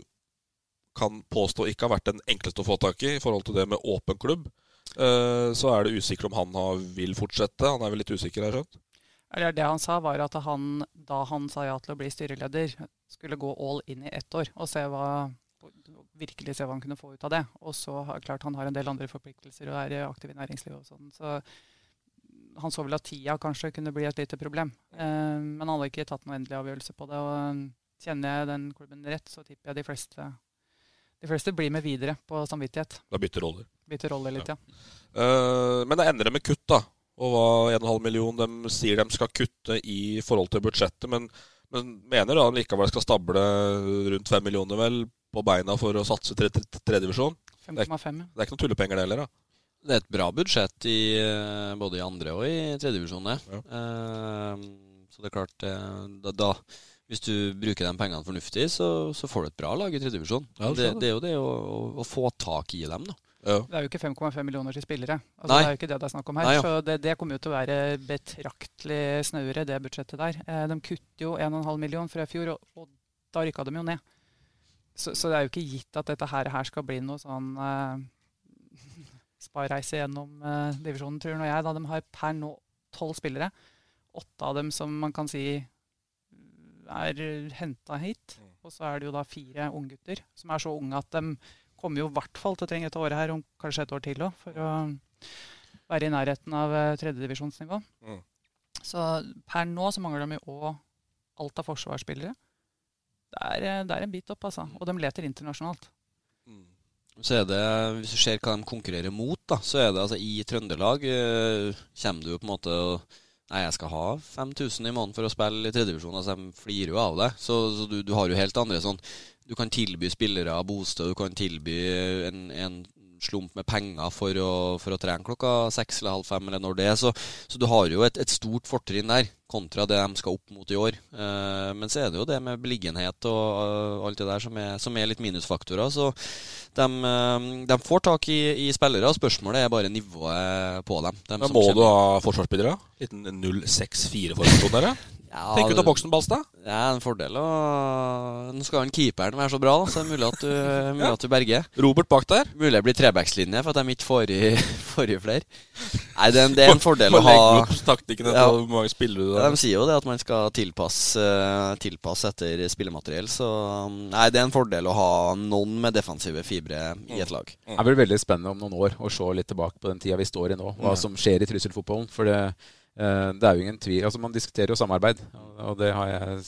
kan påstå ikke har vært den enkleste å få tak i i forhold til det med åpen klubb, så er det usikkert om han vil fortsette. Han er vel litt usikker, har jeg skjønt? Det han sa, var at han, da han sa ja til å bli styreleder, skulle gå all in i ett år og se hva, virkelig se hva han kunne få ut av det. Og så klart han har en del andre forpliktelser og er aktiv i næringslivet og sånn. Så han så vel at tida kanskje kunne bli et lite problem. Eh, men han hadde ikke tatt noen endelig avgjørelse på det. Og eh, kjenner jeg den klubben rett, så tipper jeg de fleste, de fleste blir med videre på samvittighet. Da bytter roller. Bytter roller litt, ja. Eh, men det ender med kutt, da. Og hva 1,5 million de sier de skal kutte i forhold til budsjettet. Men, men mener da likevel skal stable rundt 5 millioner vel på beina for å satse til Tre, Det, er- 5,5. det er ikke noen tullepenger det heller, da. Det er et bra budsjett i, eh, både i andre og i tredjedivisjon, det. Uh, så det er klart eh, da, da, Hvis du bruker de pengene fornuftig, så, så får du et bra lag i tredjedivisjon. Ja, det det, det er jo det å, å, å få tak i dem, da. Det er jo ikke 5,5 millioner til spillere. Altså, det er jo ikke det det er snakk om her. Nei, ja. Så det, det kommer jo til å være betraktelig snauere, det budsjettet der. Eh, de kutter jo 1,5 million fra i fjor, og, og da rykka de jo ned. Så, så det er jo ikke gitt at dette her, her skal bli noe sånn eh, spareise gjennom eh, divisjonen, tror nå jeg. Da de har per nå tolv spillere. Åtte av dem som man kan si er henta hit. Og så er det jo da fire unggutter som er så unge at de kommer jo i hvert fall til å trenge et året her, om kanskje et år til òg, for å være i nærheten av eh, tredjedivisjonsnivå. Mm. Så per nå så mangler de jo òg alt av forsvarsspillere. Det er, eh, det er en bit opp, altså. Og de leter internasjonalt. Så er det, Hvis du ser hva de konkurrerer mot, da, så er det altså i Trøndelag eh, kommer du på en måte og Nei, jeg skal ha 5000 i måneden for å spille i tredjedivisjon. Altså, de flirer jo av det. Så, så du, du har jo helt andre sånn Du kan tilby spillere bostad, du kan tilby en, en slump med penger for å, for å trene klokka seks eller halv fem, eller når det er. Så, så du har jo et, et stort fortrinn der, kontra det de skal opp mot i år. Eh, men så er det jo det med beliggenhet og eh, alt det der som er, som er litt minusfaktorer. Så de, eh, de får tak i, i spillere, og spørsmålet er bare nivået på dem. Men må du ha forsvarsspillere? Liten 0-6-4-formasjon der, ja? Ja, Tenk ut av boksen, Balstad. Det er en fordel å Nå skal han keeperen være så bra, da, så det er mulig at du, mulig at du berger. Robert bak der. Mulig det blir trebackslinje for at de ikke får i, får i flere. Nei, det er en, det er en fordel å ha opp taktikkene ja. hvor mange spillere du da? har. De sier jo det at man skal tilpasse, tilpasse etter spillemateriell, så um, Nei, det er en fordel å ha noen med defensive fibre i et lag. Det blir veldig spennende om noen år å se litt tilbake på den tida vi står i nå. Hva Ja. som skjer i trusselfotballen. For det, det er jo ingen tvil Altså Man diskuterer jo samarbeid, og det har jeg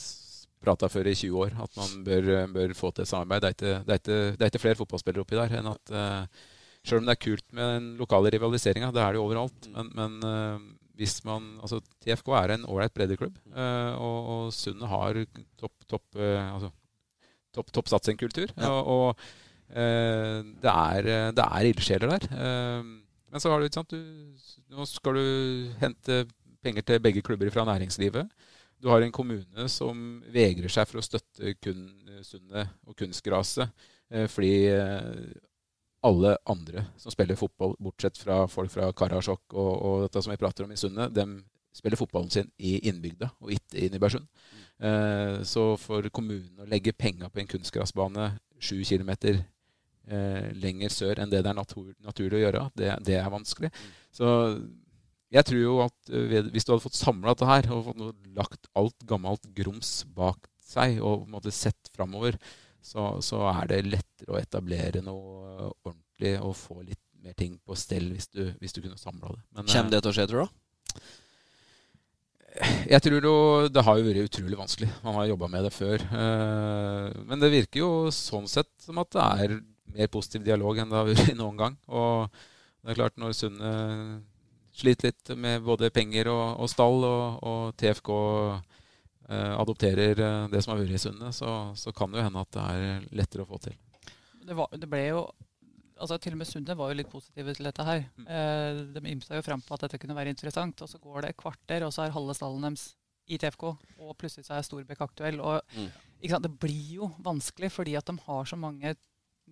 prata før i 20 år. At man bør, bør få til samarbeid. Det er ikke, det er ikke, det er ikke flere fotballspillere oppi der enn at uh, Sjøl om det er kult med den lokale rivaliseringa, det er det jo overalt. Men, men uh, hvis man Altså TFK er en ålreit breddeklubb, uh, og, og Sundet har topp topp, uh, altså, topp, topp satsingkultur. Ja. Og, og eh, det er, det er ildsjeler der. Eh, men så har du, ikke sant, du, nå skal du hente penger til begge klubber fra næringslivet. Du har en kommune som vegrer seg for å støtte kun Sundet og kunstgraset. eh, fordi eh, alle andre som spiller fotball, bortsett fra folk fra Karasjok og, og dette som vi prater om i Sundet, de spiller fotballen sin i innbygda og ikke i Nybergsund. Eh, så for kommunen å legge penga på en kunstgrasbane sju kilometer eh, lenger sør enn det det er natur, naturlig å gjøre, det, det er vanskelig. Så jeg tror jo at eh, hvis du hadde fått samla dette her, og fått lagt alt gammelt grums bak seg, og på en måte sett framover, så, så er det lettere å etablere noe eh, ordentlig og få litt mer ting på stell hvis du, hvis du kunne samla det. Men, eh, Kommer det til å skje, tror du? Jeg tror jo, det har jo vært utrolig vanskelig. Man har jobba med det før. Eh, men det virker jo sånn sett som at det er mer positiv dialog enn det har vært noen gang. Og det er klart, når Sunne sliter litt med både penger og, og stall, og, og TFK eh, adopterer eh, det som har vært i Sunne, så, så, kan det jo hende at det er lettere å få til. Det, var, det ble jo altså Til og med Sunde var jo litt positive til dette her. Mm. Eh, de ymsa jo frem på at dette kunne være interessant. Og så går det et kvarter, og så er halve stallen deres i TFK. Og plutselig så er Storbekk aktuell. Og mm. Det blir jo vanskelig fordi at de har så mange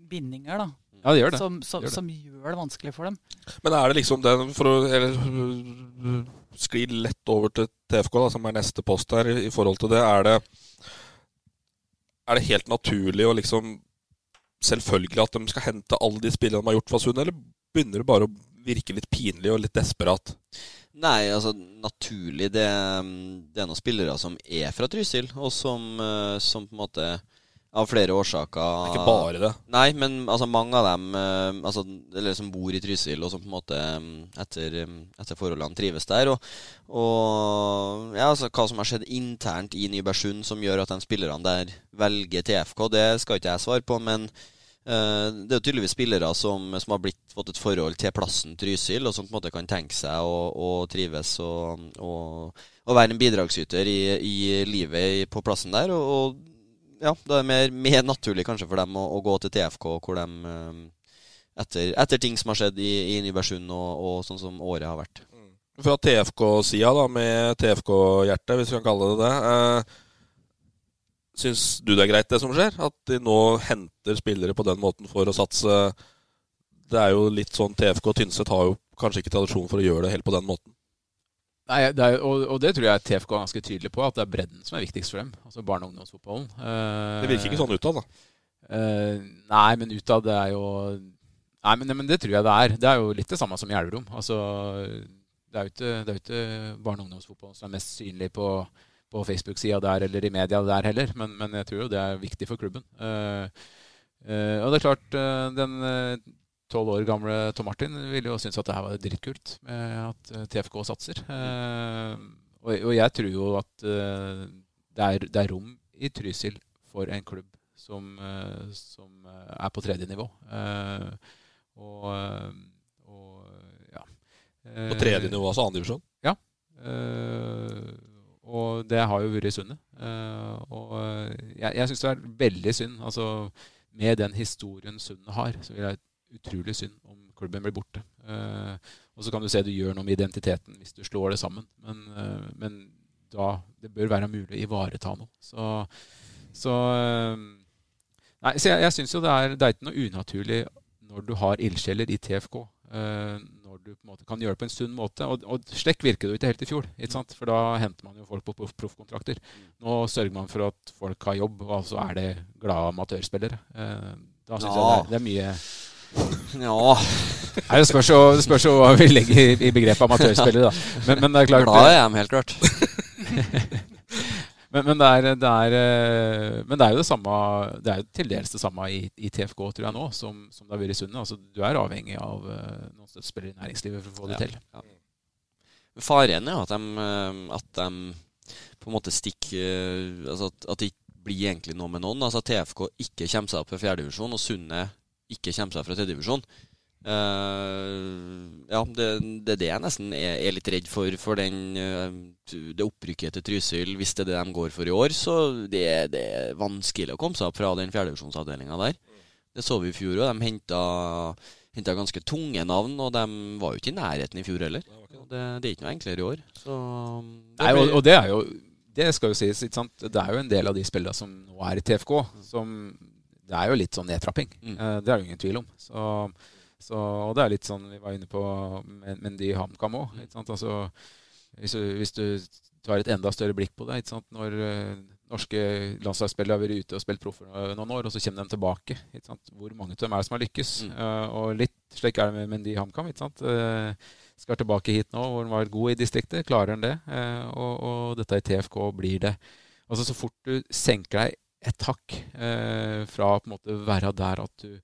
bindinger da, ja, det gjør det. Som, som, det gjør som, gjør det vanskelig for dem. Men er det liksom den, for å eller, skli lett over til TFK, da, som er neste post her, i forhold til det, er det, er det helt naturlig og liksom selvfølgelig at de skal hente alle de spillene de har gjort for Sund, eller begynner det bare å virke litt pinlig og litt desperat? Nei, altså naturlig. Det, det er noen spillere som er fra Trysil, og som, eh, som på en måte av flere årsaker. Det er ikke bare det. Nei, men altså, mange av dem eh, altså, eller som bor i Trysil, og som på en måte etter, etter forholdene trives der. Og, og ja, altså, hva som har skjedd internt i Nybergsund som gjør at de spillerne der velger TFK, det skal ikke jeg svare på. men Uh, det er jo tydeligvis spillere som, som har blitt, fått et forhold til plassen Trysil, og som på en måte kan tenke seg å, å trives og, og, og, være en bidragsyter i, i livet på plassen der. Og, og ja, da er mer, mer, naturlig kanskje for dem å, å, gå til TFK, hvor de eh, etter, etter, ting som har skjedd i, i Nybergsund, og, og, sånn som året har vært. Mm. Fra TFK-sida, da, med TFK-hjertet, hvis vi kan kalle det det. Eh, Syns du det er greit, det som skjer? At de nå henter spillere på den måten for å satse? Det er jo litt sånn TFK og Tynset har jo kanskje ikke tradisjon for å gjøre det helt på den måten. Nei, det er, og, og, det tror jeg TFK er ganske tydelig på, at det er bredden som er viktigst for dem. Altså barne- og ungdomsfotballen. Uh, det virker ikke sånn utad, da? Uh, nei, men utad det er jo Nei, men, men, det tror jeg det er. Det er jo litt det samme som i Elverum. Altså, det er jo ikke, ikke barne- og ungdomsfotballen som er mest synlig på, på Facebook-sida der eller i media der heller, men, men, jeg tror jo det er viktig for klubben. Uh, og det er klart, den tolv år gamle Tom Martin ville jo synes at det her var dritkult med at eh, TFK satser. Eh, og, jeg tror jo at eh, det, er, det, er, rom i Trysil for en klubb som, som er på tredje nivå. Og, og, ja. På tredje nivå, altså andredivisjon? Ja. og det har jo vært Sundet. og jeg, jeg syns det er veldig synd. altså med den historien Sundet har, så vil jeg utrolig synd om klubben blir borte. Uh, og så kan du se du gjør noe med identiteten hvis du slår det sammen. Men, uh, men da det bør være mulig å ivareta noe. Så, så uh, Nei, så jeg, jeg syns jo det er, det er ikke noe unaturlig når du har ildsjeler i TFK. når du på en måte kan gjøre det på en sunn måte. Og, og slik virket det jo ikke helt i fjor. Ikke sant? For da henter man jo folk på proffkontrakter. Nå sørger man for at folk har jobb, og så er det glade amatørspillere. da syns ja. jeg det er, det er mye ja Nei, det, spørs jo, det spørs jo hva vi legger i, i begrepet amatørspiller, da. Men, men, det er klart Glad er jeg, helt klart. men, men, det er, det er, eh, men det er jo det samme Det er jo til dels det samme i, i TFK, tror jeg nå, som, som det har vært i Sundet. Altså, du er avhengig av uh, noen støttespillere i næringslivet for å få det ja, til. Ja. Faren er jo at de, eh, at de på en måte stikker altså at, at det ikke blir egentlig noe med noen. Altså at TFK ikke kommer seg opp i fjerdedivisjon, og Sundet ikke kommer seg fra tredjedivisjon. Uh, ja, det, det, er det jeg nesten er, er litt redd for. For den, uh, det opprykket til Trysil, hvis det er det de går for i år, så det, det er vanskelig å komme seg opp fra den fjerdedivisjonsavdelinga der. Det så vi i fjor òg. De henta, henta, ganske tunge navn, og de var jo ikke i nærheten i fjor heller. Det, det er ikke noe enklere i år. Så, Nei, og, og, det er jo det skal jo sies? Det er jo en del av de spillerne som nå er i TFK, som det er jo litt sånn nedtrapping. Mm. Uh, det er det ingen tvil om. Så, så, og det er litt sånn vi var inne på Mendy HamKam òg. Altså, hvis, hvis, du tar et enda større blikk på det Når uh, norske landslagsspillere har vært ute og spilt proffer noen år, og så kommer de tilbake. Hvor mange av dem er det som har lykkes? Mm. Uh, og litt slik er det med Mendy HamKam. skal tilbake hit nå, hvor han var god i distriktet. Klarer han det? Og, og, dette i TFK blir det. Altså Så fort du senker deg et hakk eh, fra på en måte være der at du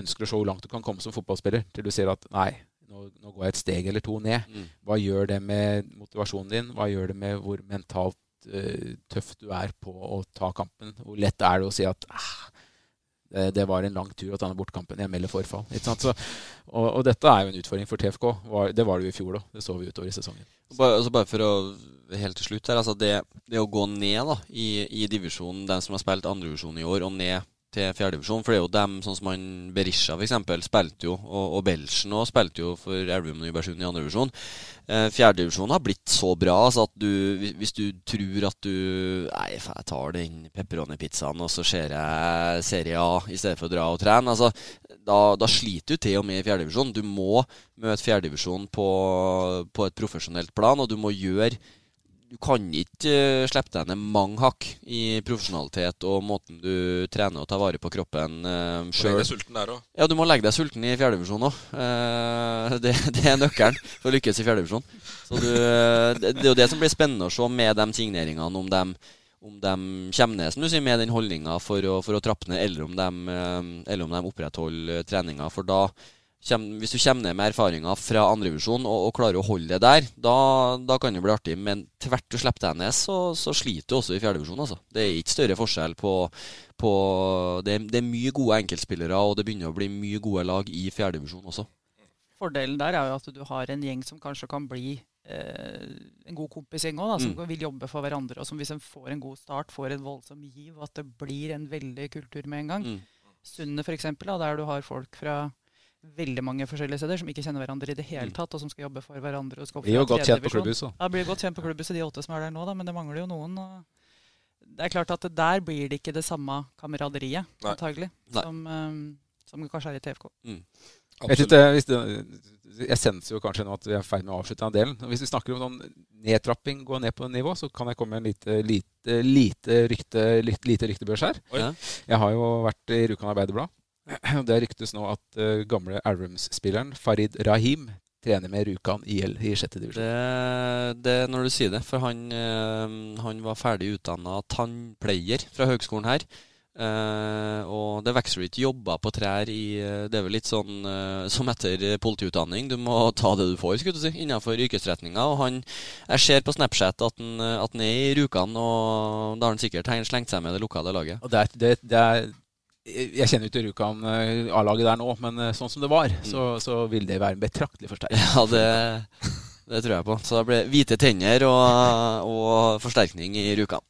ønsker å se hvor langt du kan komme som fotballspiller, til du ser at nei, nå, nå går jeg et steg eller to ned. Mm. Hva gjør det med motivasjonen din? Hva gjør det med hvor mentalt eh, tøff du er på å ta kampen? Hvor lett er det å si at ah, det, det var en lang tur å ta ned bortkampen. Jeg melder forfall. Så, og, og dette er jo en utfordring for TFK. Det var det jo i fjor òg. Det så vi utover i sesongen. Bare, altså bare for å helt til slutt her, altså det, det å gå ned da, i, i divisjonen, den som har spilt andredivisjon i år, og ned til fjerdedivisjon. For det er jo dem, sånn som han Berisha f.eks., spilte jo, og, og Belchen òg spilte jo for Elverum og Nybergsund i andredivisjon. Eh, Fjerdedivisjon har blitt så bra altså at du, hvis du tror at du Nei, jeg tar den pepperoni-pizzaen, og så ser jeg Serie A i stedet for å dra og trene. Altså, da, da sliter du til og med i fjerdedivisjon. Du må møte fjerdedivisjon på, på et profesjonelt plan, og du må gjøre du kan ikke eh, slippe deg ned mange hakk i profesjonalitet og måten du trener og tar vare på kroppen uh, legge sjøl. Ja, du må legge deg sulten i fjerdedivisjon òg. Uh, det, det er nøkkelen for å lykkes i fjerdedivisjon. Så eh, det, det er jo det som blir spennende å se med de signeringene, om de, om de kommer ned som du sier, med den holdninga for, for å trappe ned, eller om de, eh, eller om de opprettholder treninga. For da Kjem, hvis du kommer ned med erfaringer fra andrevisjon og, og klarer å holde det der, da, da kan det bli artig. Men tvert du slipper deg ned, så, så sliter du også i fjerdedivisjon. Altså. Det er ikke større forskjell på, på det, er, det er mye gode enkeltspillere, og det begynner å bli mye gode lag i fjerdedivisjon også. Fordelen der er jo at du har en gjeng som kanskje kan bli eh, en god kompisgjeng òg, som Mm. vil jobbe for hverandre. Og som hvis en får en god start, får en voldsom giv, og at det blir en veldig kultur med en gang. Mm. Sundet f.eks., der du har folk fra veldig mange forskjellige steder som ikke kjenner hverandre i det hele Mm. tatt, og som skal jobbe for hverandre. og skal opp Blir jo godt kjent på klubbhuset. Ja, blir godt kjent på klubbhuset, de åtte som er der nå, da, men det mangler jo noen. Og det er klart at der blir det ikke det samme kameraderiet, Nei. antagelig, Nei. som, eh, som kanskje er i TFK. Mm. Jeg, synes det, hvis det, jeg senser jo kanskje nå at vi er i ferd med å avslutte den delen. Hvis vi snakker om sånn nedtrapping, gå ned på nivå, så kan jeg komme med en lite, lite, lite, rykte, lite, lite ryktebørs her. Oi. Ja. Jeg har jo vært i Rjukan Arbeiderblad. Det ryktes nå at uh, gamle Elverums-spilleren Farid Rahim trener med Rjukan IL i sjette divisjon. Det, det er når du sier det, for han, eh, han var ferdig utdanna tannpleier fra høgskolen her. Uh, og det vokser ikke jobber på trær i Det er vel litt sånn uh, som etter politiutdanning. Du må ta det du får, skulle du si, innenfor yrkesretninga. Og han Jeg ser på Snapchat at han, at han er i Rjukan, og da har han sikkert slengt seg med det lokale laget. Og det er, det, det er Jeg kjenner jo ikke Rjukan eh, A-laget der nå, men eh, sånn som det var, så, så vil det være en betraktelig forsterkning. Ja, det, det tror jeg på. Så det blir hvite tenner og, og forsterkning i Rjukan.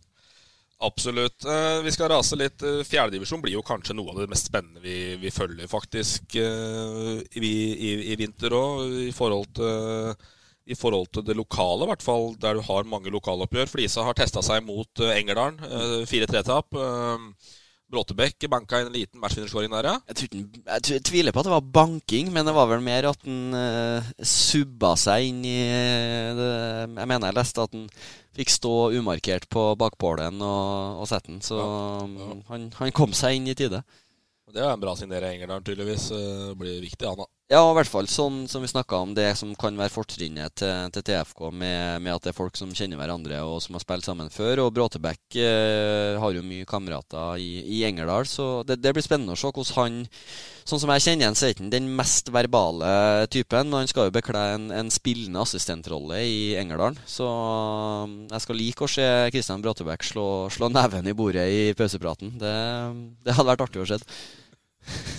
Absolutt. Eh, vi skal rase litt. Fjerdedivisjon blir jo kanskje noe av det mest spennende vi, vi følger, faktisk, eh, i, i, i vinter òg. I, forhold til- I forhold til det lokale, i hvert fall der du har mange lokaloppgjør. Flisa har testa seg mot Engerdalen. 4-3-tap. Uh, Bråtebekk banka en liten matchvinnerskåring der, ja. Jeg, ikke- jeg, tv- jeg tviler på at det var banking, men det var vel mer at han uh, subba seg inn i eh, det. Jeg mener jeg leste at han fikk stå umarkert på bakpålen og, og sette den. Så um, Han, han kom seg inn i tide. Det er en bra signering, Engerdalen, tydeligvis. Blir viktig, han da. Ja, i hvert fall sånn som vi snakka om, det som kan være fortrinnet til, til TFK, med, med at det er folk som kjenner hverandre og som har spilt sammen før. Og Bråtebekk eh, har jo mye kamerater i, i Engerdal, så det, det blir spennende å se hvordan han Sånn som jeg kjenner igjen, så er han den mest verbale typen, men han skal jo bekle en, en spillende assistentrolle i Engerdal. Så um, jeg skal like å se Kristian Bråtebekk slå, slå neven i bordet i pausepraten. Det, det hadde vært artig å se.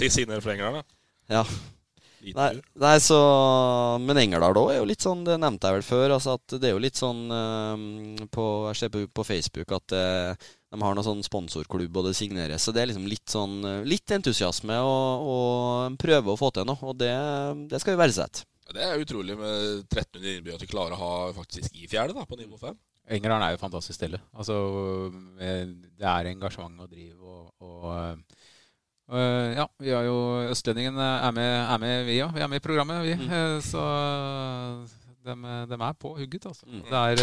Signere for Engerdal, da. Ja. Nei, nei, så Men Engerdal òg er jo litt sånn Det nevnte jeg vel før. Altså at Det er jo litt sånn eh, på, Jeg ser på, på Facebook at eh, de har noen sånn sponsorklubb, og det signeres. Så det er liksom litt sånn eh, Litt entusiasme, og, og prøve å få til noe. Og det, det skal vi verdsette. Ja, Det er utrolig med 1300 innbyggere at vi klarer å ha faktisk i fjerde da, på nivå 5. Engerdal er jo et fantastisk sted. Altså, det er engasjement og driv og, og øh, Ja, vi har jo Østlendingen er med, er med vi òg. Vi er med i programmet, vi. Mm. Eh, Så de, de, er på hugget, altså. Mm. Det, er,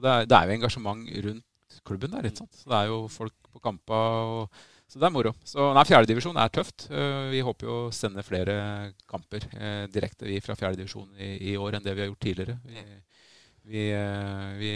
det, er, det er jo engasjement rundt klubben der, ikke sant. Så det er jo folk på kampa. Og, så det er moro. Så nei, Fjerdedivisjon er tøft. Uh, Vi håper jo å sende flere kamper eh, direkte vi fra fjerdedivisjon i, i år enn det vi har gjort tidligere. Vi, vi, eh, vi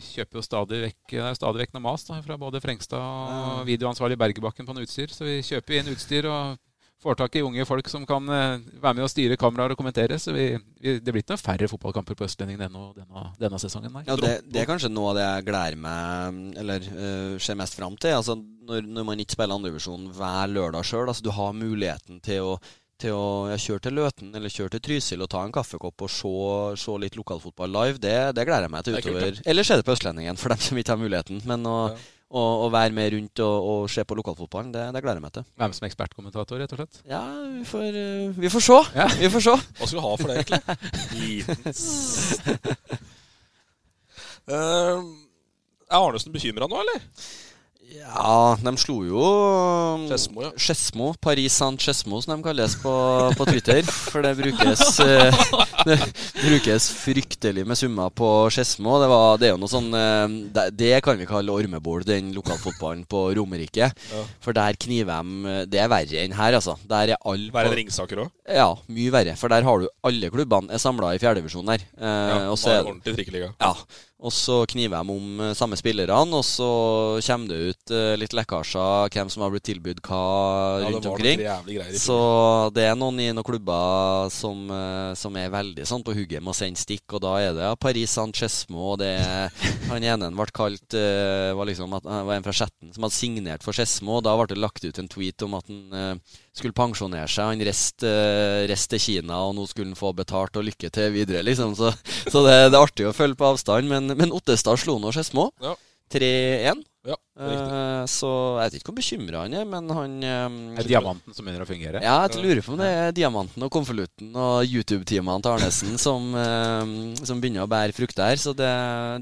kjøper jo stadig vekk stadig vekk noe mas da, fra både Frengstad og videoansvarlig Bergebakken på noe utstyr. Så vi kjøper inn utstyr og får tak i unge folk som kan eh, være med og styre kameraer og kommentere. Så vi, vi, det blir ikke noen færre fotballkamper på Østlendingen denne, denne, denne sesongen. Ja, det, det er kanskje noe av det jeg gleder meg Eller uh, ser mest fram til. Altså, når, når man ikke spiller andredivisjon hver lørdag sjøl. Altså, du har muligheten til å, til å ja, kjøre til Løten eller kjøre til Trysil og ta en kaffekopp og se, se litt lokalfotball live. Det, det gleder jeg meg til er utover. Eller se det på Østlendingen, for dem som ikke har muligheten. Men å, å, å være med rundt og, og se på lokalfotballen, det, det gleder jeg meg til. Hvem som ekspertkommentator, rett og slett. Ja, vi får, uh, vi får se. Ja. Vi får se. Hva skal du ha for det, egentlig? Liten Eh, Er Arnesen bekymra nå, eller? Ja, de slo jo Skedsmo, ja. Skedsmo, Paris Saint-Skedsmo, som de kalles på, på Twitter. For det brukes, eh, det brukes fryktelig med summer på Skedsmo. Det, det er jo noe sånn eh, det, det kan vi kalle ormebol, den lokalfotballen på Romerike. Ja. For der kniver de Det er verre enn her, altså. Der er all Verre enn Ringsaker òg? Ja, mye verre. For der har du alle klubbene er samla i fjerdedivisjon der. Eh, Ja, og så er- ordentlig trikkeliga. ja. Og så kniver de om eh, samme spillerne, og så kommer det ut eh, litt lekkasjer hvem som har blitt tilbudt hva Ja, rundt omkring. greier Så det er noen i noen klubber som, eh, som er veldig sånn på hugget med å sende stikk, og da er det ja, Paris Saint-Chesmo, og det er Han ene ble kalt var liksom at, var en fra Skjetten som hadde signert for Skedsmo, og da ble det lagt ut en tweet om at han skulle pensjonere seg. Han reiste uh, rest til Kina, og nå skulle han få betalt og lykke til videre, liksom. Så, så det, det er artig å følge på avstand. Men, men Ottestad slo nå små. Ja. 3-1. Ja, er. Eh, så jeg vet ikke hvor bekymra han er, men han um, Er diamanten som begynner å fungere? ja, jeg lurer på om det er diamanten og konvolutten og YouTube-timene til Arnesen som, um, som begynner å bære frukt der. Så det,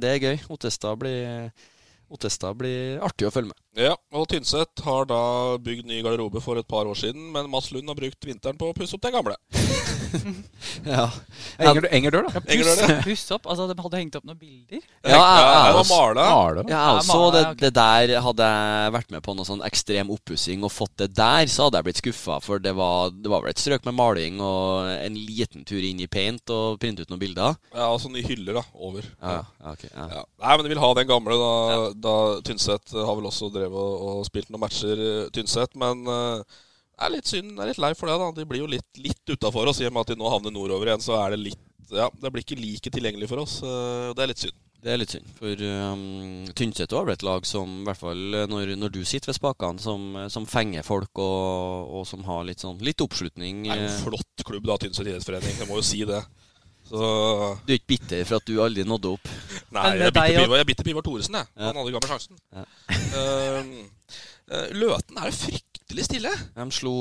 det er gøy. Ottestad blir, Ottestad blir artig å følge med. Ja, og Tynset har da bygd ny garderobe for et par år siden, men Mads Lund har brukt vinteren på å pusse opp den gamle. Ja. Enger, Enger dør, da. Ja, dør. Puss opp. Altså, de hadde hengt opp noen bilder. Ja, jeg, var Mala. Ja, også, Ja, det, det der Hadde jeg vært med på noe sånn ekstrem oppussing og fått det der, så hadde jeg blitt skuffa. For det var, det var vel et strøk med maling og en liten tur inn i paint og printe ut noen bilder. Ja, altså nye hyller da, over. Ja, ja, ok, ja. Ja. Nei, men de vil ha den gamle, da, da Tynset har vel også drevet og, og spilt noen matcher, eh, Tynset. Men eh, det er litt synd, det er litt lei for det. da De blir jo litt, litt utafor oss. I og med at de nå havner nordover igjen, så er det litt Ja, det blir ikke like tilgjengelig for oss. eh, og det er litt synd. Det er litt synd. For um, Tynset har blitt et lag som, i hvert fall eh, når, når du sitter ved spakene, som, eh, som fenger folk, og, og som har litt sånn litt oppslutning. Det er jo en flott klubb, da, Tynset idrettsforening. Jeg må jo si det. Så Du er ikke bitter for at du aldri nådde opp? Nei, jeg er bitter Pivar- er Pivar Thoresen, jeg. Ja. Han hadde gammel sjansen. Ja. Eh, Løten er jo fryktelig stille. De slo,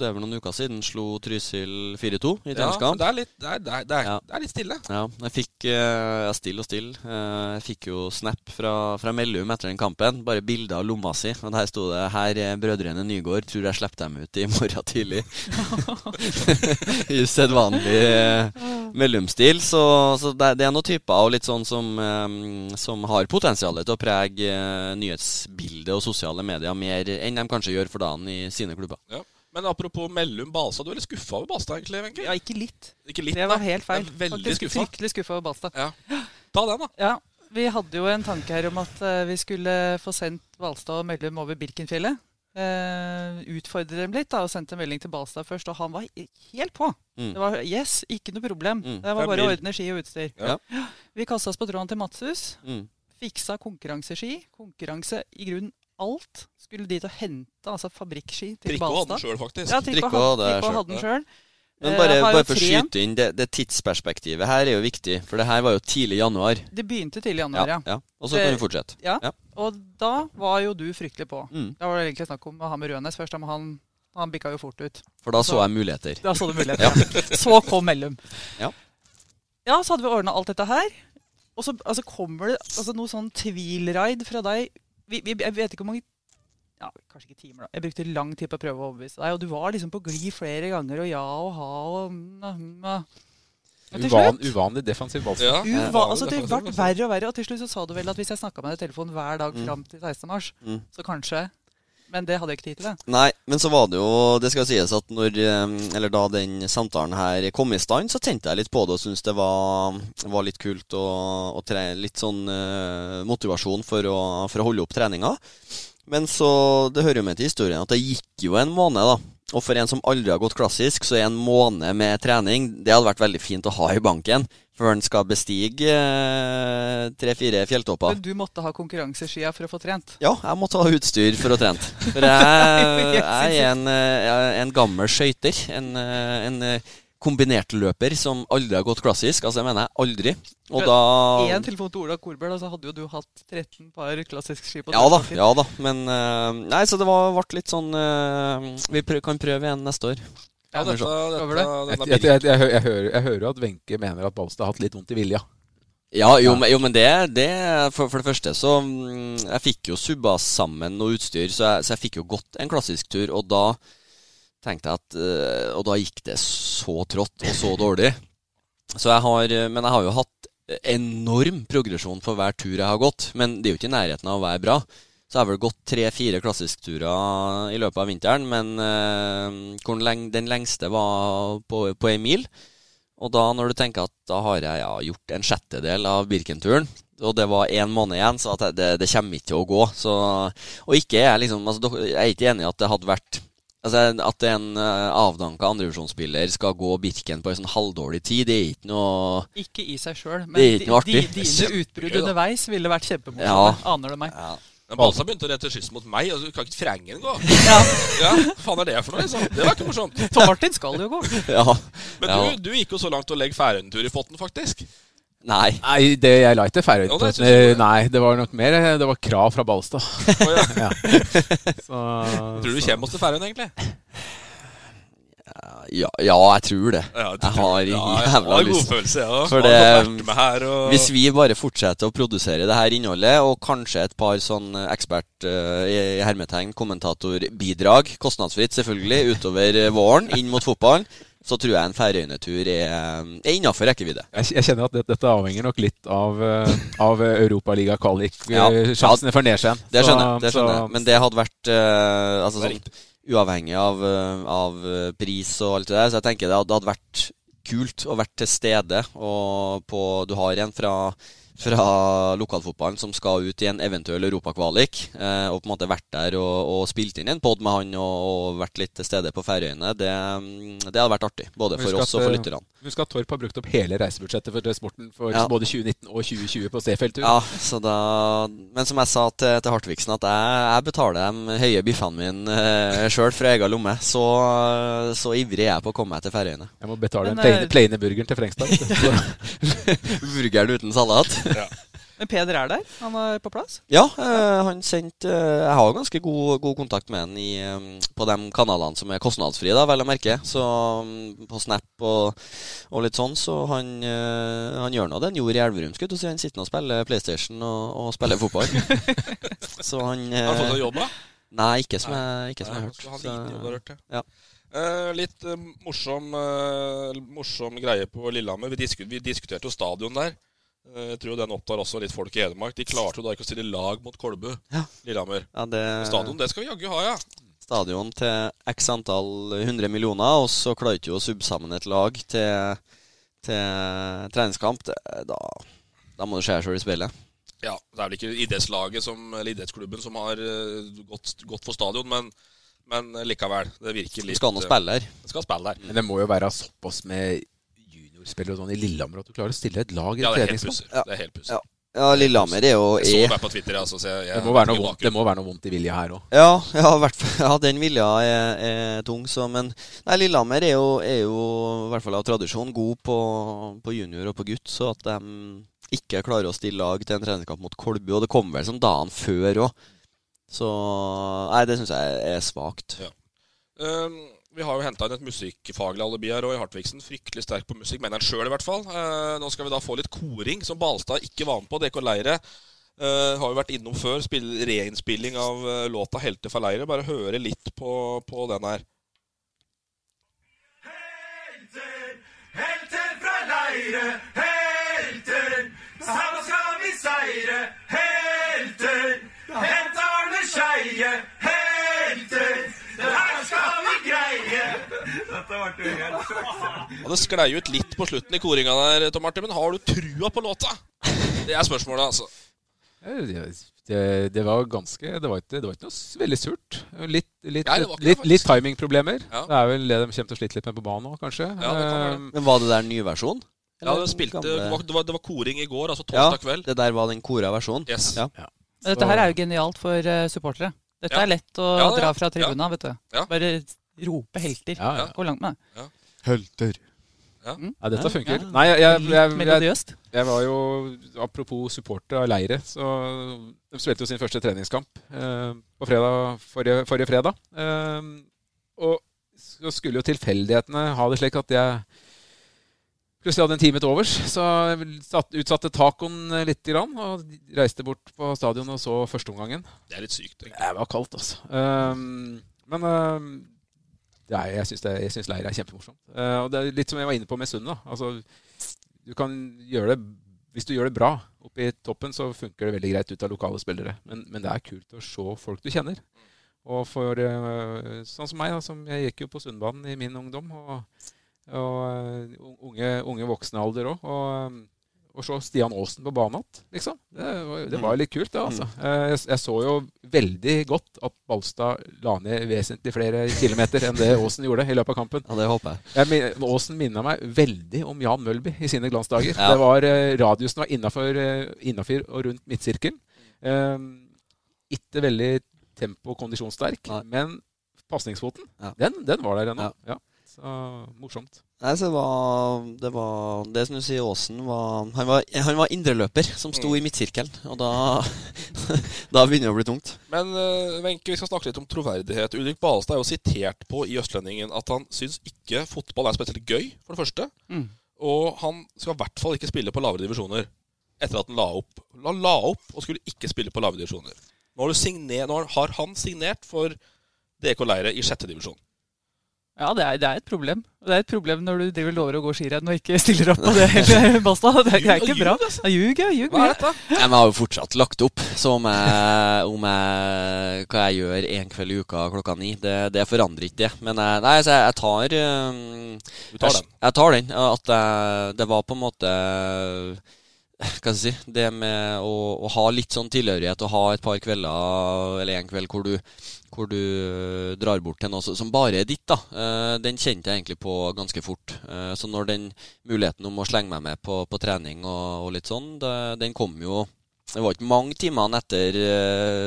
det er vel noen uker siden, slo Trysil 4-2 i Ja, det, er litt, det, er, det, er, det, Ja. det er litt stille. Ja, jeg fikk eh, ja, still og still. Eh, jeg fikk jo snap fra, fra Mellum etter den kampen. Bare bilde av lomma si. Og der sto det 'Her er brødrene Nygård. Tror jeg slipper dem ut i morgen tidlig'. I sedvanlig eh, Mellum-stil. Så, så det, er noen typer og litt sånn som, som har potensial til å prege nyhetsbildet og sosiale medier mer enn de kanskje gjør for dagen i sine klubber. Ja. Men apropos Mellum Balstad, du er litt skuffa over Balstad, egentlig? Venke? Ja, ikke litt. Ikke litt, Det var da. helt feil. Veldig skuffa. Fryktelig skuffa over Balstad. Ja. Ta den, da. Ja, vi hadde jo en tanke her om at eh, vi skulle få sendt Balstad og Mellum over Birkenfjellet. Uh, utfordre dem litt da, og sendte en melding til Balstad først, og han var helt på. Mm. Det var yes, ikke noe problem. Mm. Det var bare å ordne ski og utstyr. Ja. Vi kasta oss på tråden til Madshus. Mm. Fiksa konkurranseski. Konkurranse i grunnen alt. Skulle dit og hente altså fabrikkski til Trikot hadde den Balstad. sjøl, faktisk. Ja, Trikot hadde, den sjøl. Men Eh, bare, bare for å skyte inn, det, det tidsperspektivet her er jo viktig. For det her var jo tidlig i januar. Det begynte tidlig i januar, ja. ja. Og så kan vi du fortsette. Ja. Ja. Og da var jo du fryktelig på. Mm. Da var det egentlig snakk om å ha med Rønes først, men han, han bikka jo fort ut. For da Så- så jeg muligheter. Da så du muligheter. ja. Så kom Mellum. Ja. Ja, så hadde vi ordna alt dette her. Og så altså, kommer det altså, noe sånn tvilraid fra deg. Vi, vi, jeg vet ikke hvor mange ja, Kanskje ikke timer, da. Jeg brukte lang tid på å prøve å overbevise deg. Og du var liksom på glid flere ganger, og ja og ha og mm, mm, mm. Til Uvan, uvanlig defensiv ballspill. Ja. Uva, altså Det ble verre og verre, og til slutt så sa du vel at hvis jeg snakka med deg i telefonen hver dag Mm. fram til 16. mars, Mm. så kanskje Men det hadde jeg ikke tid til. det. Nei, men så var det jo Det skal sies at når eh, Eller da den samtalen her kom i stand, så tente jeg litt på det og syntes det var, var litt kult og, og tre, litt sånn uh, motivasjon for å, for å holde opp treninga. Men så Det hører jo med til historien at det gikk jo en måned, da. Og for en som aldri har gått klassisk, så er en måned med trening Det hadde vært veldig fint å ha i banken før en skal bestige eh, tre-fire fjelltopper. Men du måtte ha konkurranseskia for å få trent? Ja, jeg måtte ha utstyr for å trene. For jeg, jeg er en, eh, en gammel skøyter. En, eh, en eh, kombinertløper som aldri har gått klassisk. Altså, jeg mener jeg aldri. Og da Én telefon til Ola Korbel, så hadde jo du hatt 13 par klassiske ski på Ja da, ja da. Men uh, Nei, så det var, ble litt sånn uh, Vi prøv, kan prøve igjen neste år. Ja, dette, dette, denne Jeg, jeg, jeg, jeg, hører, jeg hører at Wenche mener at Balstad har hatt litt vondt i vilja. Ja, jo, men, jo, men det, det for, for det første så mm, Jeg fikk jo subba sammen noe utstyr, så jeg, så jeg fikk jo gått en klassisk tur, og da tenkte jeg at eh, Og da gikk det så trått og så dårlig. Så jeg har eh, Men jeg har jo hatt enorm progresjon for hver tur jeg har gått. Men det er jo ikke i nærheten av å være bra. Så jeg har vel gått tre-fire klassiskturer i løpet av vinteren, men eh, leng- den lengste var på, på ei mil. Og da når du tenker at da har jeg ja, gjort en sjettedel av Birkenturen, og det var én måned igjen, så det, det, kommer ikke til å gå. Så, og ikke jeg liksom altså, Jeg er ikke enig i at det hadde vært Altså At en uh, avdanka andrevisjonsspiller skal gå Birken på en sånn halvdårlig tid, det er ikke noe Ikke i seg sjøl, men Det er ikke di- di- dine utbrudd underveis ville vært kjempemorsomme. Ja. Aner du meg? Men Balsa begynte å rette skyss mot meg, og du kan ikke Frengen gå. Ja. ja, faen er det for noe, liksom? Det var ikke morsomt. Tom Martin skal jo gå. Ja. Men du, du gikk jo så langt å legge Færøyene-tur i potten, faktisk. Nei. Nei, det jeg la ikke Færøyene Nei, det var nok mer Det var krav fra Balstad. Oh, ja. ja. Så, Tror du du kommer oss til Færøyene, egentlig? Ja, ja, jeg tror det. Ja, jeg har jævla ja, lyst. følelse. For det, og- Hvis vi bare fortsetter å produsere det her innholdet, og kanskje et par sånn ekspert uh, i i hermetegn kommentatorbidrag, kostnadsfritt selvfølgelig, utover eh, våren inn mot fotballen, så tror jeg en Færøyene-tur er, er innafor rekkevidde. jeg, jeg kjenner at det, dette avhenger nok litt av, uh, av Ja. Europaliga-kvalik-sjansene for nedskjeen. Det skjønner jeg. Det skjønner jeg. Men det hadde vært uh, altså, sånn, uavhengig av, eh, av eh, pris og alt det der. Så jeg tenker det hadde vært kult å være til stede. Og på, du har en fra, fra lokalfotballen som skal ut i en eventuell europakvalik. Eh, og på en måte vært der og, og spilt inn en pod med han og, og vært litt til stede på Færøyene. Det, mm, det hadde vært artig. Både for oss at, og for eh, lytterne. Husk at Torp har brukt opp hele reisebudsjettet for sporten for Ja. både 2019 og 2020 på Seefeld-tur. Ja, så da Men som jeg sa til, til Hartvigsen, at jeg, jeg betaler de høye biffene mine eh, sjøl fra egen lomme. Så, så ivrig er jeg på å komme meg til Færøyene. Jeg må betale Men, den plaine, eh, plaine burgeren til Frengstad. Burgeren uten salat. Men Peder er der? Han er på plass? Ja, eh, han sendte eh, Jeg har ganske god, god kontakt med han i, eh, på de kanalene som er kostnadsfrie, da, vel å merke. Så mm, på Snap og, og litt sånn. Så han, eh, han gjør nå det han gjorde i Elverum. Skulle jeg til å si. Han sitter nå og spiller PlayStation og, og spiller fotball. så han Har du fått eh, deg jobb, da? Nei, ikke som jeg, ikke som jeg har hørt. Han Så- liten jobb, har hørt ja. Eh, litt eh, morsom, eh, morsom greie på Lillehammer. Vi, disku, vi diskuterte jo stadion der. Eh, jeg tror den opptar også litt folk i Hedmark. De klarte jo da ikke å stille lag mot Kolbu. Ja. Lillehammer. Ja, det, Stadion, det skal vi jaggu ha, ja. stadion til x antall hundre millioner, og så klarte jo å subbe sammen et lag til, til treningskamp. Det, da, da må du se deg sjøl i speilet. Ja, Det er vel ikke idrettslaget som, eller idrettsklubben som har eh, gått, gått for stadion, men, men likevel. Det virker litt Du skal nå eh, spille her. Det skal spille der. Men det må jo være såpass med juniorspillere og sånn i Lillehammer at du klarer å stille et lag i Ja, det helt treningskamp. Ja, Det er helt pussig. Ja. Ja, Lillehammer er jo Jeg så deg på Twitter, altså, så jeg, jeg Det må, være noe vondt, det må være noe vondt i vilja her òg. ja, ja, ja, den vilja er, er tung, så Men nei, Lillehammer er jo, er jo i hvert fall av tradisjon god på, på junior og på gutt, så at de ikke klarer å stille lag til en treningskamp mot Kolbu, og det kom vel som dagen før òg. Så Nei, det syns jeg er svakt. Ja. Um, vi har jo henta inn et musikkfaglig alibi her Roy Hartvigsen. Fryktelig sterk på musikk, mener han sjøl i hvert fall. Eh, nå skal vi da få litt koring, som Balstad ikke var med på. DK Leire eh, har jo vært innom før. Spill, reinnspilling av uh, låta 'Helter fra leire'. Bare høre litt på, på den her. Helter fra leire, helter, sammen skal vi seire. Helter, hent Arne Skeie, helter, det her skal vi greie. Dette ble helt Ja, det sklei ut litt på slutten i koringa der, Tom Martin, men har du trua på låta? Det er spørsmålet, altså. Det, det var ganske Det var ikke, det var ikke noe veldig surt. Litt, litt, ja, litt, litt timingproblemer. Ja. Det er vel det de kommer til å slite litt med på banen nå, kanskje. Ja, kan være det. Eh, Men var det der ny versjon? Ja, det, spilte, det, var, det, var, det var koring i går, altså Ja, torsdag kveld. det der var den kora versjonen? Yes. Ja. Ja. Dette her er jo genialt for eh, supportere. Dette Ja. er lett å Ja, dra fra tribuna, vet du. Ja. Bare rope helter. Ja, ja. Gå langt med det. Helter. Ja. Ja, dette funker. ja. Nei, jeg, jeg, jeg, jeg, var jo Apropos supporter av leire, så de spilte jo sin første treningskamp eh, på fredag, forrige, forrige fredag. Eh, og så skulle jo tilfeldighetene ha det slik at jeg plutselig hadde en time til overs. Så jeg satt, utsatte tacoen litt grann, og reiste bort på stadion og så førsteomgangen. Det er litt sykt. egentlig. Det var kaldt, altså. Um, men um, ja, jeg syns leir er kjempemorsomt. Uh, og det er litt som jeg var inne på med Sund. da. Altså, du kan gjøre det Hvis du gjør det bra oppe i toppen, så funker det veldig greit ut av lokale spillere. Men, men det er kult å se folk du kjenner. Og for uh, sånn som meg, da, som jeg gikk jo på Sundbanen i min ungdom. Og, og uh, unge, unge voksne alder òg. Og, og se Stian Aasen på banen igjen, liksom. Det var, det var litt kult, det, altså. Eh, Jeg, jeg så jo veldig godt at Balstad la ned vesentlig flere kilometer enn det Aasen gjorde i løpet av kampen. Ja, det håper jeg. Jeg, Aasen minna meg veldig om Jan Mølby i sine glansdager. Ja. Det var eh, Radiusen var innafor eh, og rundt midtsirkelen. Eh, ikke veldig tempo- og kondisjonssterk, men pasningsfoten, Ja. den, den var der ennå. Ja. Så morsomt. Nei, så det var, det var Det som du sier, Aasen var Han var, han var indreløper som sto i midtsirkelen. Og da Da begynner det å bli tungt. Men eh, Wenche, vi skal snakke litt om troverdighet. Ulrik Balstad er jo sitert på i Østlendingen at han syns ikke fotball er spesielt gøy, for det første. Mm. Og han skal i hvert fall ikke spille på lavere divisjoner. Etter at han la opp. Han la opp og skulle ikke spille på lavere divisjoner. Nå har, du signer, nå har han signert for DK Leire i sjette divisjon. Ja, det er, det er et problem. Det er et problem når du driver lover å gå skirenn og ikke stiller opp på det hele Basta. Det, er- det er ikke bra. Ja, Ljug, ja. Ljug Hva er dette? Jeg har jo fortsatt lagt opp så om jeg, om jeg, hva jeg gjør en kveld i uka klokka ni. Det, det forandrer ikke det. Men jeg, nei, så jeg, jeg tar Du tar jeg, den? Jeg tar den. At jeg, det var på en måte hva skal jeg si, det med å, å ha litt sånn tilhørighet og ha et par kvelder eller en kveld hvor du, hvor du eh, drar bort til noe som- bare er ditt, da. eh, Den kjente jeg egentlig på ganske fort. Eh, Så når den muligheten om å slenge meg med på, på trening og, og litt sånn, det, den kom jo Det var ikke mange timene etter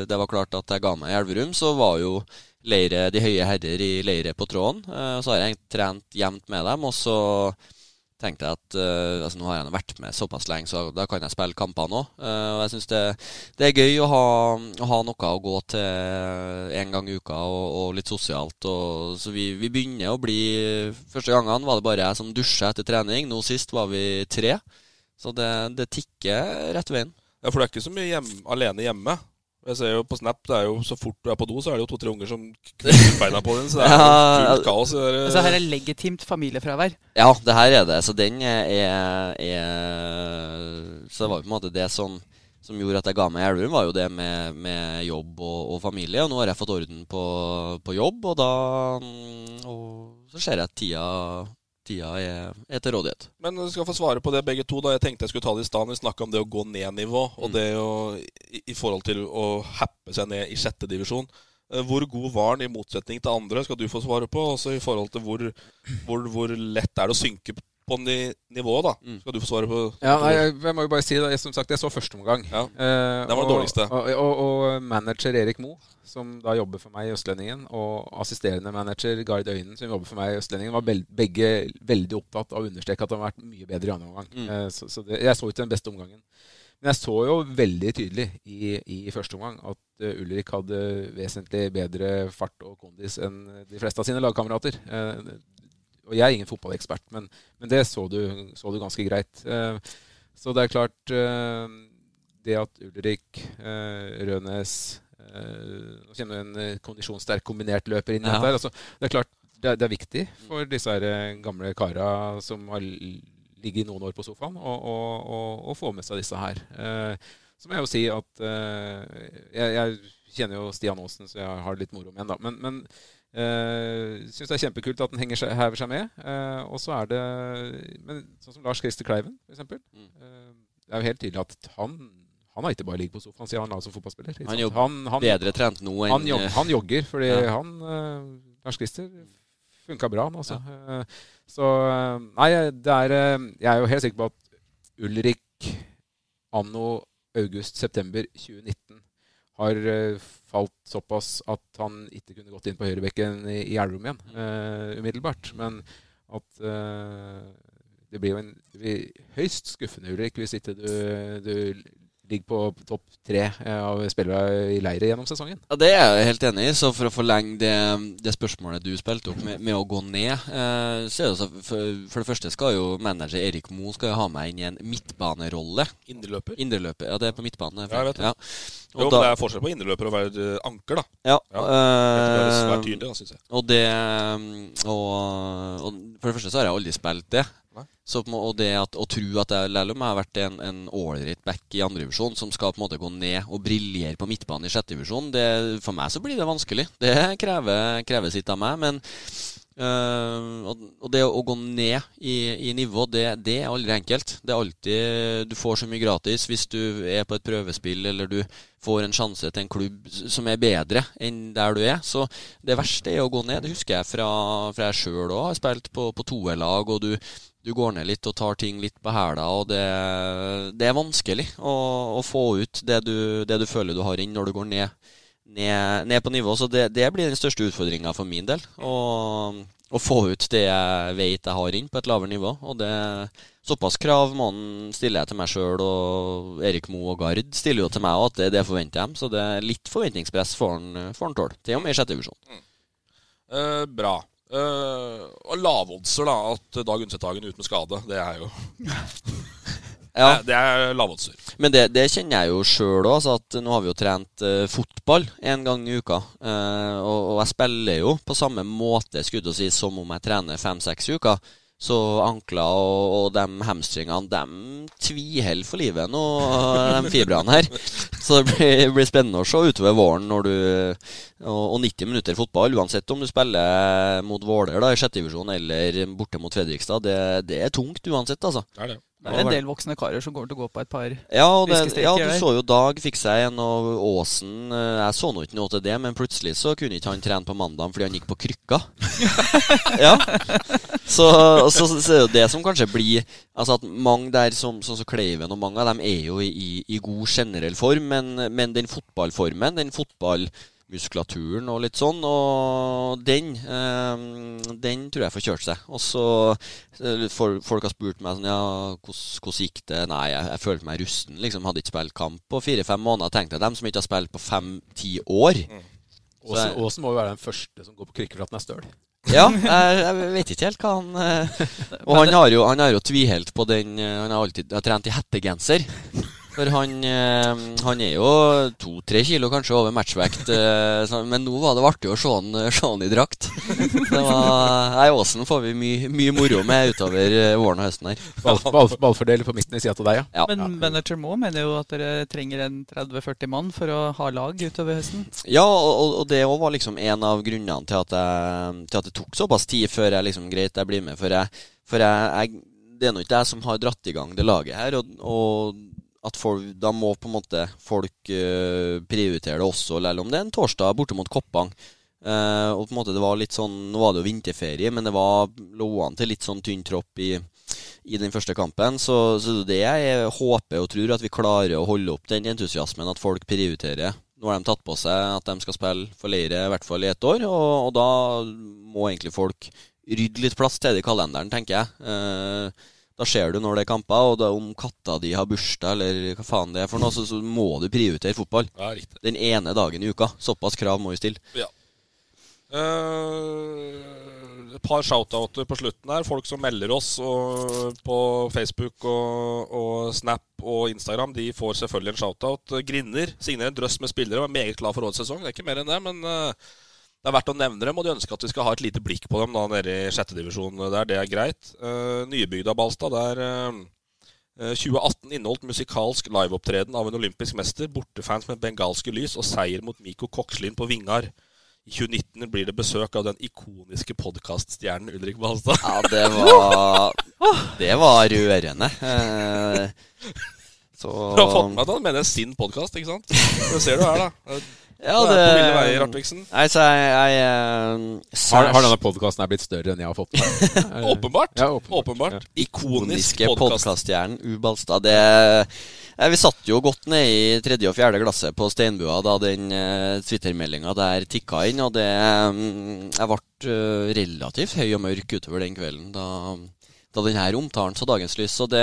det var klart at jeg ga meg i Elverum, så var jo leire, de høye herrer i leire på tråden. Så har jeg trent jevnt med dem, og så tenkte jeg at uh, altså nå har jeg vært med såpass lenge, så da kan jeg spille kamper nå. Uh, og jeg syns det, det er gøy å ha, å ha noe å gå til en gang i uka, og, og litt sosialt. Og, så vi, vi begynner å bli Første gangene var det bare jeg som dusja etter trening. Nå sist var vi tre. Så det, det tikker rett veien. Ja, For du er ikke så mye hjem, alene hjemme. Jeg ser jo på Snap, det er jo så fort du er på do, så er det jo to-tre unger som knytter beina på den. Så det er Ja, fullt kaos. det der- Altså, her er legitimt familiefravær. Ja, det her er det. Så den er, er Så det var jo på en måte det som, som gjorde at jeg ga meg i Elverum, var jo det med, med jobb og, og familie. Og nå har jeg fått orden på, på jobb, og da Og så ser jeg at tida, tida er, er til rådighet. Men du skal få svare på det begge to. da Jeg tenkte jeg skulle ta det i stad. Vi snakka om det å gå ned nivå, og Mm. det å, i, i forhold til å happe seg ned i sjette divisjon. Eh, Hvor god var han i motsetning til andre, skal du få svare på. Også i forhold til hvor, hvor, hvor lett er det å synke på ni, nivået, da. Mm. Skal du få svare på. Ja, nei, jeg, jeg må jo bare si det. Jeg, som sagt, jeg så første omgang. Ja. Eh, Det var det dårligste. Og, og, og manager Erik Mo, som da jobber for meg i Østlendingen, og assisterende manager Gard Øynen, som jobber for meg i Østlendingen, var begge veldig opptatt av å understreke at han har vært mye bedre i andre omgang. Mm. Eh, så så det, jeg så ikke den beste omgangen. Men jeg så jo veldig tydelig i, i første omgang at uh, Ulrik hadde vesentlig bedre fart og kondis enn de fleste av sine lagkamerater. Eh, og jeg er ingen fotballekspert, men, men det så du, så du ganske greit. Eh, så det er klart eh, Det at Ulrik, eh, Rønes Nå kommer det en kondisjonssterk kombinert løper inn i Ja. dette. Altså, det er klart det er, det er viktig for disse her gamle kara som har ligget noen år på sofaen, å få med seg disse her. Så må jeg jo si at jeg, jeg kjenner jo Stian Aasen, så jeg har litt moro med ham, da. Men, men uh, syns det er kjempekult at han henger seg, hever seg med. Uh, og så er det men, Sånn som Lars Christer Kleiven, f.eks. Mm. Uh, det er jo helt tydelig at han han har ikke bare ligget på sofaen sier han la som fotballspiller. ikke Han er jo sant? bedre trent nå enn- han, jog, han jogger, fordi Ja. han uh, Lars Christer funka bra. han, Altså. Uh, så eh, Nei, det er eh, Jeg er jo helt sikker på at Ulrik anno august-september 2019 har eh, falt såpass at han ikke kunne gått inn på høyrebekken i, i Elverum igjen uh, umiddelbart. Men at uh, det blir jo en høyst skuffende, Ulrik, hvis ikke du, du ligger på topp tre eh, av spillere i leiret gjennom sesongen. Ja, Det er jeg helt enig i. Så for å forlenge det, det spørsmålet du spilte opp med, med å gå ned, eh, så er det så for, for det første skal jo manager Erik Moe skal jo ha meg inn i en midtbanerolle. Indreløper? Indreløper, Ja, det er på midtbane. Ja, jeg vet det. Ja. Jo, men det er forskjell på indreløper og være eh, anker, da. Ja. Det er svært tydelig, da, synes jeg. Og det og, og For det første så har jeg aldri spilt det. Så, og det at, å tro at jeg jeg har vært en, en ålreit back i andredivisjon som skal på en måte gå ned og briljere på midtbanen i sjettedivisjon, for meg så blir det vanskelig. Det krever, krever sitt av meg. Men og, og det å gå ned i, i nivå, det, det er aldri enkelt. Det er alltid Du får så mye gratis hvis du er på et prøvespill eller du får en sjanse til en klubb som er bedre enn der du er. Så det verste er å gå ned. Det husker jeg fra, fra jeg sjøl òg. Har spilt på, på toerlag, og du, du går ned litt og tar ting litt på hæla, og det, det er vanskelig å, å få ut det du, det du føler du har inn når du går ned, ned, ned på nivå. Så det, det blir den største utfordringa for min del. Å, å få ut det jeg vet jeg har inn på et lavere nivå. Og det Såpass krav må stiller jeg til meg sjøl, og Erik Moe og Gard stiller jo til meg òg, at det, det forventer dem. Så det er litt forventningspress får han tåle. Til og med i sjette divisjon. Eh, bra. Eh, og lavoddser, da. At Dag Undsethagen ute uten skade. Det er jo Ja. Det- er lavoddser. Men det, det kjenner jeg jo sjøl òg. Nå har vi jo trent uh, fotball en gang i uka. Uh, og, og jeg spiller jo på samme måte skulle si, som om jeg trener fem-seks uker. Så ankler og, og de hamstringene, de tviholder for livet nå, de fibrene her. Så det blir, blir spennende å se utover våren når du og, og 90 minutter fotball, uansett om du spiller mot Våler da, i sjette divisjon eller borte mot Fredrikstad, det, det er tungt uansett, altså. Det er det. Det er en del voksne karer som kommer til å gå på et par Ja, det, ja, du så jo Dag fikk seg en, og Åsen eh, Jeg så nå ikke noe til det, men plutselig så kunne ikke han trene på mandag fordi han gikk på krykka. ja. Så, så, så er det som kanskje blir Altså at mange der, som, som Kleiven og mange av dem, er jo i, i god generell form, men, men den fotballformen, den fotballmuskulaturen og litt sånn, og den eh, Den tror jeg får kjørt seg. Og så eh, for, Folk har spurt meg sånn Ja, hvordan gikk det? Nei, jeg, jeg følte meg rusten. Liksom Hadde ikke spilt kamp på fire-fem måneder. Tenkte jeg dem som ikke har spilt på fem-ti år. Så Åsen må jo være den første som går på krykke for at den er støl. ja, jeg, jeg vet ikke helt hva han eh, Og han har jo, han har jo tvihelt på den eh, Han har alltid har trent i hettegenser. For han, eh, han er jo to-tre kilo kanskje over matchvekt, eh, men nå var det artig å se han, se han i drakt. Det var, nei, Åsen får vi mye, mye moro med utover eh, våren og høsten her. Ball, ball, ballfordel på midten i sida til deg, ja. Ja. Men manager Moe mener jo at dere trenger en 30-40 mann for å ha lag utover høsten. Ja, og, og det òg var liksom en av grunnene til at, jeg, til at det tok såpass tid før jeg liksom greit jeg blir med. For, jeg, for jeg, jeg, det er nå ikke jeg som har dratt i gang det laget her. Og, og at folk, da må på en måte folk uh, prioritere det også, selv om det er en torsdag borte mot Koppang. Uh, og på en måte det var litt sånn Nå var det jo vinterferie, men det var lå an til litt sånn tynn tropp i, i den første kampen. Så, så det jeg håper og tror, at vi klarer å holde opp den entusiasmen, at folk prioriterer. Nå har de tatt på seg at de skal spille for Leire i hvert fall i ett år, og, og da må egentlig folk rydde litt plass til det i kalenderen, tenker jeg. Eh, da ser du når det er kamper, og da om katta di har bursdag, eller hva faen det er for noe, så, så må du prioritere fotball. Ja, riktig. Den ene dagen i uka. Såpass krav må vi stille. Ja. Eh, et par shoutouter på slutten her. Folk som melder oss og, på Facebook og, og Snap og Instagram, de får selvfølgelig en shoutout. Grinner signerer en drøss med spillere og er meget glad for årets sesong. Det er ikke mer enn det, men eh, det er verdt å nevne dem, og de ønsker at vi skal ha et lite blikk på dem da nede i sjettedivisjon der. Det er greit. Uh, Nybygda Balstad, der eh, 2018 inneholdt musikalsk liveopptreden av en olympisk mester, bortefans med bengalske lys og seier mot Miko Kokslin på Vingar. I 2019 blir det besøk av den ikoniske podkaststjernen Ulrik Balstad. Ja, det var Det var rørende. Uh, Så Du har fått med at han mener sin podkast, ikke sant? Det ser du her, da. Ja, er det på ville veier. Nei, så jeg, jeg uh, Har, har denne podkasten blitt større enn jeg har fått med? Åpenbart. Ja, åpenbart. åpenbart. Ikoniske Ikonisk podkaststjernen Ubalstad. Det Vi satt jo godt ned i tredje og fjerde glasset på Steinbua da den uh, Twitter-meldinga der tikka inn, og det um, Jeg ble eh, relativt høy og mørk utover den kvelden da, da den her omtalen så dagens lys. Så det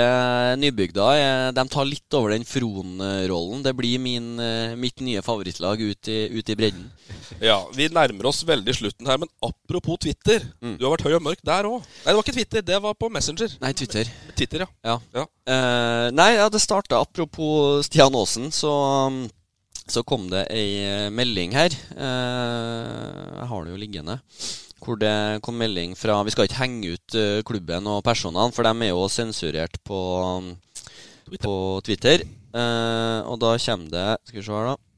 Nybygda er, de tar litt over den Fron-rollen. Det blir min, eh, mitt nye favorittlag ut i, ut i bredden. Ja, Vi nærmer oss veldig slutten her, men apropos Twitter. Mm. Du har vært høy og mørk der òg. Nei, det var ikke Twitter, det var på Messenger. Nei, Twitter. Twitter, ja. Ja. Ja. Uh, nei, ja, det starta apropos Stian Aasen, så, så kom det ei eh, melding her. Eh, jeg har det jo liggende. Hvor det kom melding fra Vi skal ikke henge ut eh, klubben og personene, for de er jo sensurert på, um, på Twitter. Eh, og da kommer det Skal vi se her, da.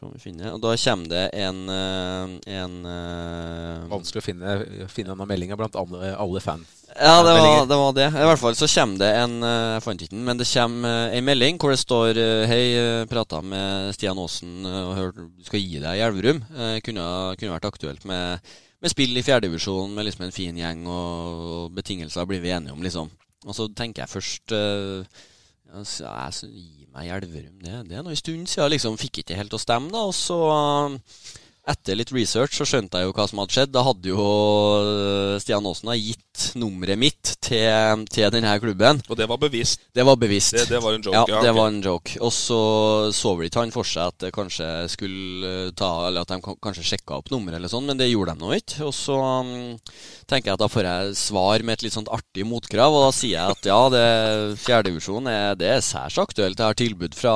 Se om vi finner Og da kommer det en, eh, en eh, Vanskelig å finne, finne denne meldinga blant alle, alle fans. Ja, det var, det var det. I hvert fall så kommer det en eh, Jeg fant ikke den, men det kommer ei en melding hvor det står eh, Hei, eh, prata med Stian Aasen eh, og hørt du skal gi deg i Elverum. Eh, Kunne, kunne vært aktuelt med, med spill i fjerdedivisjon med liksom en fin gjeng, og, og betingelser blir vi enige om, liksom. Og så tenker jeg først uh, ja, jeg, meg Elverum. Det, det er nå en stund siden. Liksom, fikk ikke helt å stemme, da. Og så etter litt research så skjønte jeg jo hva som hadde skjedd. Da hadde jo eh, Stian Aasen gitt nummeret mitt til, til denne klubben. Og det var bevisst. Det var bevisst. Det- det var en joke, Ja, ja, det var en joke. Og så så vel ikke han for seg at det kanskje skulle eh, ta Eller at de kanskje sjekka opp nummeret eller sånn, men det gjorde de nå ikke. Og så um, tenker jeg at da får jeg svar med et litt sånt artig motkrav, og da sier jeg at ja, det fjerdedivisjon er, det er særs aktuelt. Jeg har tilbud fra,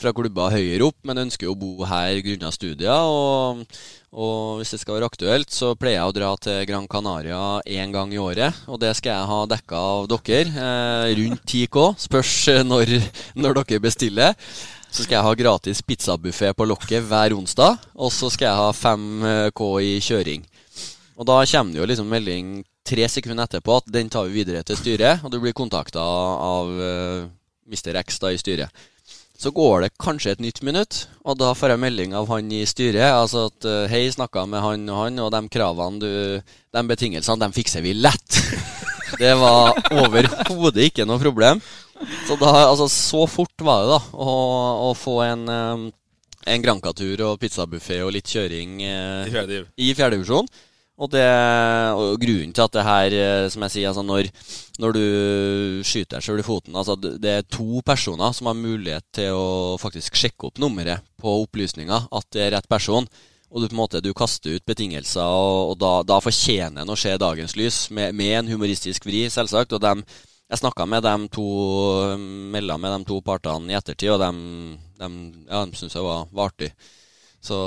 fra klubber høyere opp, men ønsker jo å bo her grunnet studier. Og, og hvis det skal være aktuelt, så pleier jeg å dra til Gran Canaria én gang i året. Og det skal jeg ha dekka av dere. Eh, rundt 10K. Spørs eh, når, når dere bestiller. Så skal jeg ha gratis pizzabuffé på lokket hver onsdag. Og så skal jeg ha 5K i kjøring. Og da kommer det jo liksom melding tre sekunder etterpå at den tar vi videre til styret, og du blir kontakta av uh, Mr. X da i styret. Så går det kanskje et nytt minutt, og da får jeg melding av han i styret. Altså at eh, hei, snakka med han og han, og de kravene du De betingelsene, de fikser vi lett. Det var overhodet ikke noe problem. Så da, altså, så fort var det, da, å, å få en eh, en Granca-tur og pizzabuffé og litt kjøring eh, I fjerde div. i fjerdedivisjon. Og, det, og grunnen til at det her, eh, som jeg sier, altså når, når du skyter deg sjøl i foten altså Det er to personer som har mulighet til å faktisk sjekke opp nummeret på opplysninga, at det er rett person. Og du på en måte du kaster ut betingelser, og, og da, da fortjener en å se dagens lys, med, med en humoristisk vri, selvsagt. Og dem, jeg snakka med dem to, melda med de to partene i ettertid, og de, dem, ja, de syntes jeg var, var artig. Så,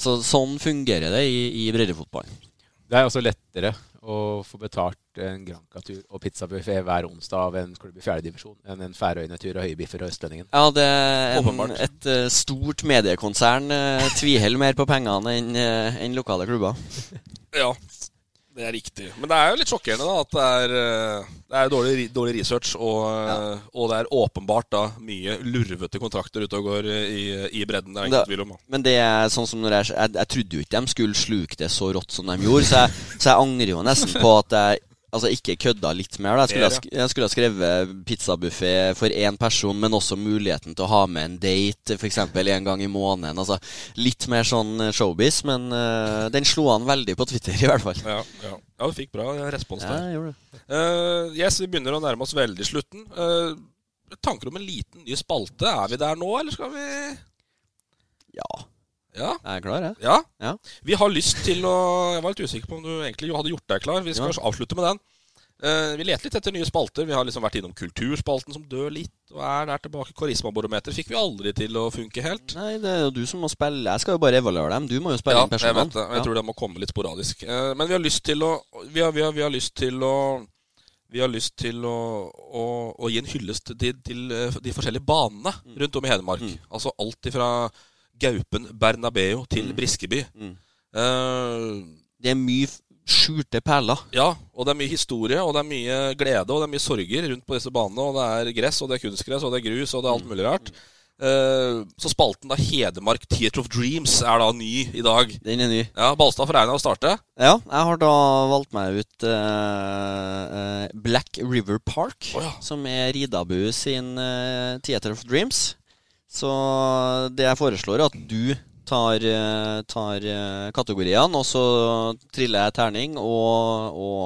så sånn fungerer det i, i breddefotballen. Det er også lettere å få betalt en Granca-tur og pizzabuffé hver onsdag av en klubb i fjerdedivisjon enn en Færøyene-tur og Høybiffer og Østlendingen. Ja, det er en, et eh, stort mediekonsern uh, tviholder mer på pengene enn en lokale klubber. Ja, det er riktig. Men det er jo litt sjokkerende da at det er, eh, det er dårlig, dårlig research, og, ja. og det er åpenbart da mye lurvete kontrakter ute og går eh, i, i bredden. Det er ingen tvil om. da. Men det er sånn som når jeg, jeg, jeg trodde jo ikke de skulle sluke det så rått som de gjorde, så jeg, så jeg angrer jo nesten på at jeg altså, ikke kødda litt mer. Da. Jeg, skulle jeg skulle ha skrevet pizzabuffé for én person, men også muligheten til å ha med en date f.eks. en gang i måneden. Altså, litt mer sånn eh, showbiz, men uh, den slo an veldig på Twitter, i hvert fall. Ja, ja. ja, du fikk bra respons Ja, der. jeg gjorde det. Uh, yes, vi begynner å nærme oss veldig slutten. Uh, tanker om en liten ny spalte. Er vi der nå, eller skal vi Ja. Ja? Jeg er klar, jeg. Ja? Ja. Vi har lyst til å Jeg var litt usikker på om du egentlig hadde gjort deg klar. Vi skal Ja. avslutte med den. Uh, vi leter litt etter nye spalter. Vi har liksom vært innom Kulturspalten, som dør litt, og er der tilbake. Karismabarometer fikk vi aldri til å funke helt. Nei, det er jo du som må spille. Jeg skal jo bare evaluere dem. Du må jo spille Ja, inn jeg personene. vet det. Jeg tror det må komme litt sporadisk. Uh, Men vi har lyst til å Vi har, vi har, vi har lyst til å vi har lyst til å, å, å gi en hyllest til, til eh, de forskjellige banene Mm. rundt om i Hedmark. Altså alt ifra Gaupen Bernabeu til Briskeby. Mm. Eh, Det er mye skjulte perler. Ja, og det er mye historie, og det er mye glede og det er mye sorger rundt på disse banene. Og det er gress, og det er kunstgress, og det er grus, og det er alt mulig rart. Uh, så spalten da Hedmark Theatre of Dreams er da ny i dag. Den er ny. Ja, Balstad får regna å starte. Ja, jeg har da valgt meg ut uh, eh, Black River Park, som er Ridabu sin uh, Theater of Dreams. Så det jeg foreslår, er at du tar, eh, tar eh, kategoriene, og så triller jeg terning og, og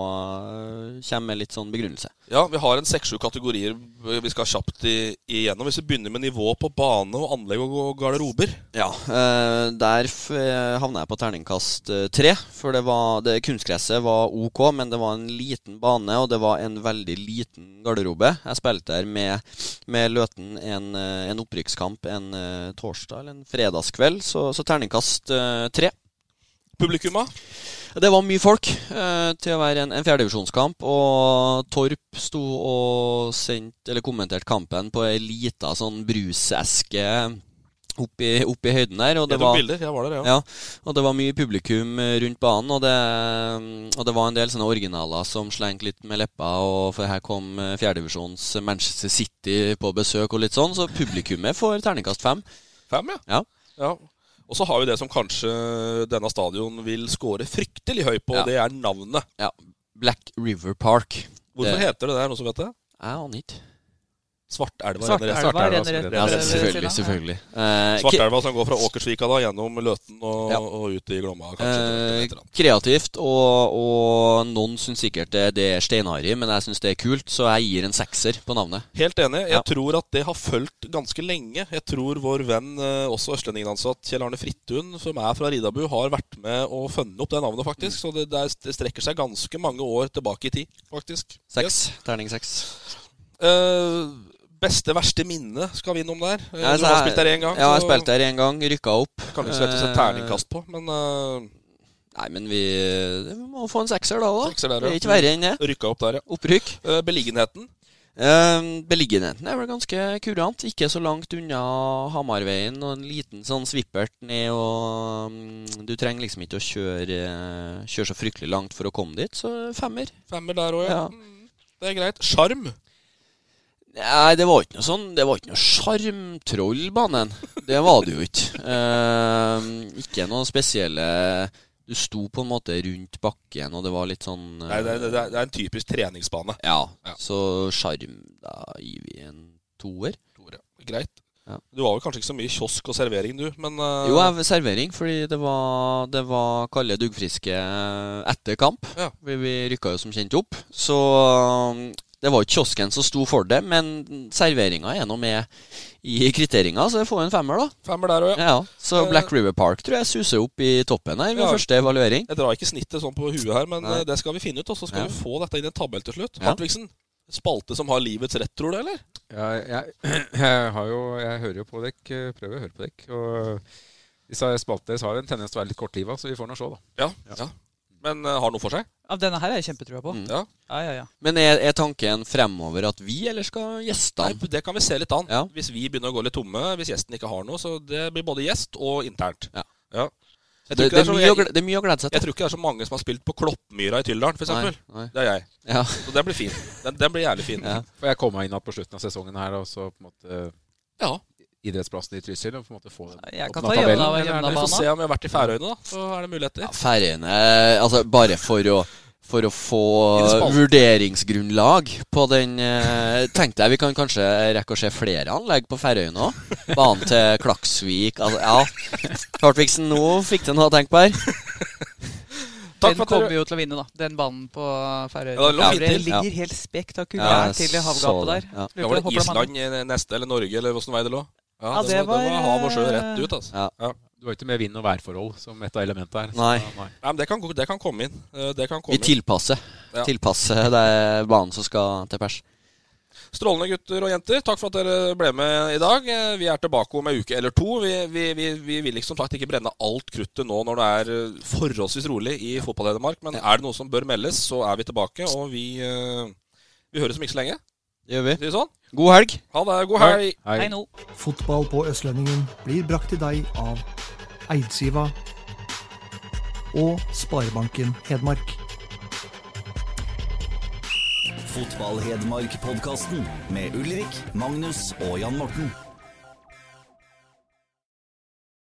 eh, kommer med litt sånn begrunnelse. Ja, vi har en seks-sju kategorier vi skal kjapt igjennom. Hvis vi begynner med nivå på bane og anlegg og, garderober. Ja, der havna jeg på terningkast tre. For det var, det, kunstgresset var ok, men det var en liten bane, og det var en veldig liten garderobe. Jeg spilte der med, med Løten en, en opprykkskamp en torsdag eller en fredagskveld, så, så terningkast eh, tre. Publikumma? Det var mye folk eh, til å være en, en fjerdedivisjonskamp. Og Torp sto og sendt, eller kommenterte kampen på ei lita sånn bruseske Oppi i, opp i høyden der. Og det, var, bilder, var der, ja. og det var mye publikum eh, rundt banen. Og det, og det var en del sånne originaler som slengte litt med leppa. Og for her kom eh, fjerdedivisjons Manchester City på besøk og litt sånn. Så publikummet får terningkast fem. Fem, ja. ja. ja. Og så har vi det som kanskje denne stadion vil score fryktelig høy på, Ja. det er navnet. Ja. Black River Park. Hvorfor Det- heter det det? Noen som vet det? Jeg aner ikke. Svartelva Svartelva renner rett. renner rett Ja, selvfølgelig, selvfølgelig. Eh, Svartelva som går fra Åkersvika da, gjennom Løten og, Ja. og ut i Glomma. kanskje. Eh, kreativt, og, og noen syns sikkert det, det er steinharry, men jeg syns det er kult, så jeg gir en sekser på navnet. Helt enig. Jeg Ja. tror at det har fulgt ganske lenge. Jeg tror vår venn, eh, også østlendingen-ansatt Kjell Arne Frittun, som er fra Ridabu, har vært med og funnet opp det navnet, faktisk. Så det, det, er, strekker seg ganske mange år tilbake i tid, faktisk. Seks. Terning seks. Eh, beste, verste minne skal vi innom der. Eh, Ja, du har spilt der én gang. Ja, jeg spilte der én gang, rykka opp. Kan ikke sette seg Eh, terningkast på, men uh, Nei, men vi, vi må få en sekser da, òg. det er ikke verre enn det. Rykka opp der, ja. Opprykk. Uh, beliggenheten. Uh, beliggenheten er vel ganske kurant. Ikke så langt unna Hamarveien. Og en liten sånn svippert ned og um, Du trenger liksom ikke å kjøre, eh, kjøre så fryktelig langt for å komme dit, så femmer. Femmer der òg, ja. Ja. Mm, Det er greit. Sjarm. Nei, det var ikke noe sånn Det var ikke noe sjarmtroll, banen. Det var det jo ikke. Eh, ikke noe spesielle Du sto på en måte rundt bakken, og det var litt sånn Nei, det, er, det er- en typisk treningsbane. Ja. Så sjarm Da gir vi en toer. Greit. Ja. Du var vel kanskje ikke så mye kiosk og servering, du, men eh, Jo, jeg servering, fordi det var, det var kalde duggfriske etter kamp. Ja. Vi, vi rykka jo som kjent opp. Så det var jo kiosken som sto for det, men serveringa er nå med i kvitteringa, så jeg får en femmer, da. Femmer der også, ja. Ja, så Black River Park tror jeg suser opp i toppen her ved Ja. første evaluering. Jeg drar ikke snittet sånn på huet her, men Nei. eh, det skal vi finne ut. Og så skal Ja. vi få dette inn i en tabell til slutt. Ja. Hartvigsen, spalte som har livets rett, tror du, eller? Ja, jeg, jeg, har jo, jeg hører jo på dekk, eh, prøver å høre på dekk. Og disse spaltene deres har jo en tendens til å være litt kortliva, så vi får nå se, da. Ja. ja. Men eh, har noe for seg? Ja, denne her er jeg kjempetrua på. Mm. Ja. Ja, ja, ja. Men er, er tanken fremover at vi, eller skal gjestene? Nei, det kan vi se litt an. Ja. Hvis vi begynner å gå litt tomme, hvis gjesten ikke har noe. Så det blir både gjest og internt. Ja. Det, det, er så- jeg- det er mye å glede seg til. Jeg tror ikke det er så mange som har spilt på Kloppmyra i Tyldalen, f.eks. Det er jeg. Ja. Så den blir fin. Den, den blir jævlig fin. Ja. Får jeg komme meg inn igjen på slutten av sesongen her, og så på en måte Ja. Idrettsplassen i Trysil, og på en måte få den Jeg kan ta jevna- tabellen, eller jevna det- Vi får se om vi har vært i Færøyene, da. Så er det muligheter. Ja, Færøyene Altså, bare for å for å få vurderingsgrunnlag på den eh, Tenkte jeg vi kan kanskje rekke å se flere anlegg på Færøyene òg. Banen til Klaksvik altså, Ja. Hartvigsen, nå fikk du noe å tenke på her. Takk Den kommer dere jo til å vinne, da. Den banen på Færøyene. Ja, det Ja, det ligger Ja. helt spektakulært ja, til i havgapet der. Ja. Ja, var det Island neste, eller Norge, eller åssen vei det lå? Ja, det, det var, det var, hav og sjø rett ut, altså. Ja. Du har ikke med vind- og værforhold som et av elementene her. så- Nei. Nei, men det kan, det kan komme inn. Eh, Det kan komme Vi tilpasser. Ja. Tilpasser det banen som skal til pers. Strålende gutter og jenter. Takk for at dere ble med i dag. Eh, Vi er tilbake om ei uke eller to. Vi, vi, vi, vi vil ikke som sagt ikke brenne alt kruttet nå når det er eh, forholdsvis rolig i fotball-Hedmark. Men er det noe som bør meldes, så er vi tilbake. Og vi, eh, vi høres om ikke så lenge. Det gjør vi. Sier sånn. God helg. Ha det. God helg. Hei. Hei nå. Fotball på Østlendingen blir brakt til deg av Eidsiva og Sparebanken Hedmark. Fotball-Hedmark-podkasten med Ulrik, Magnus og Jan Morten.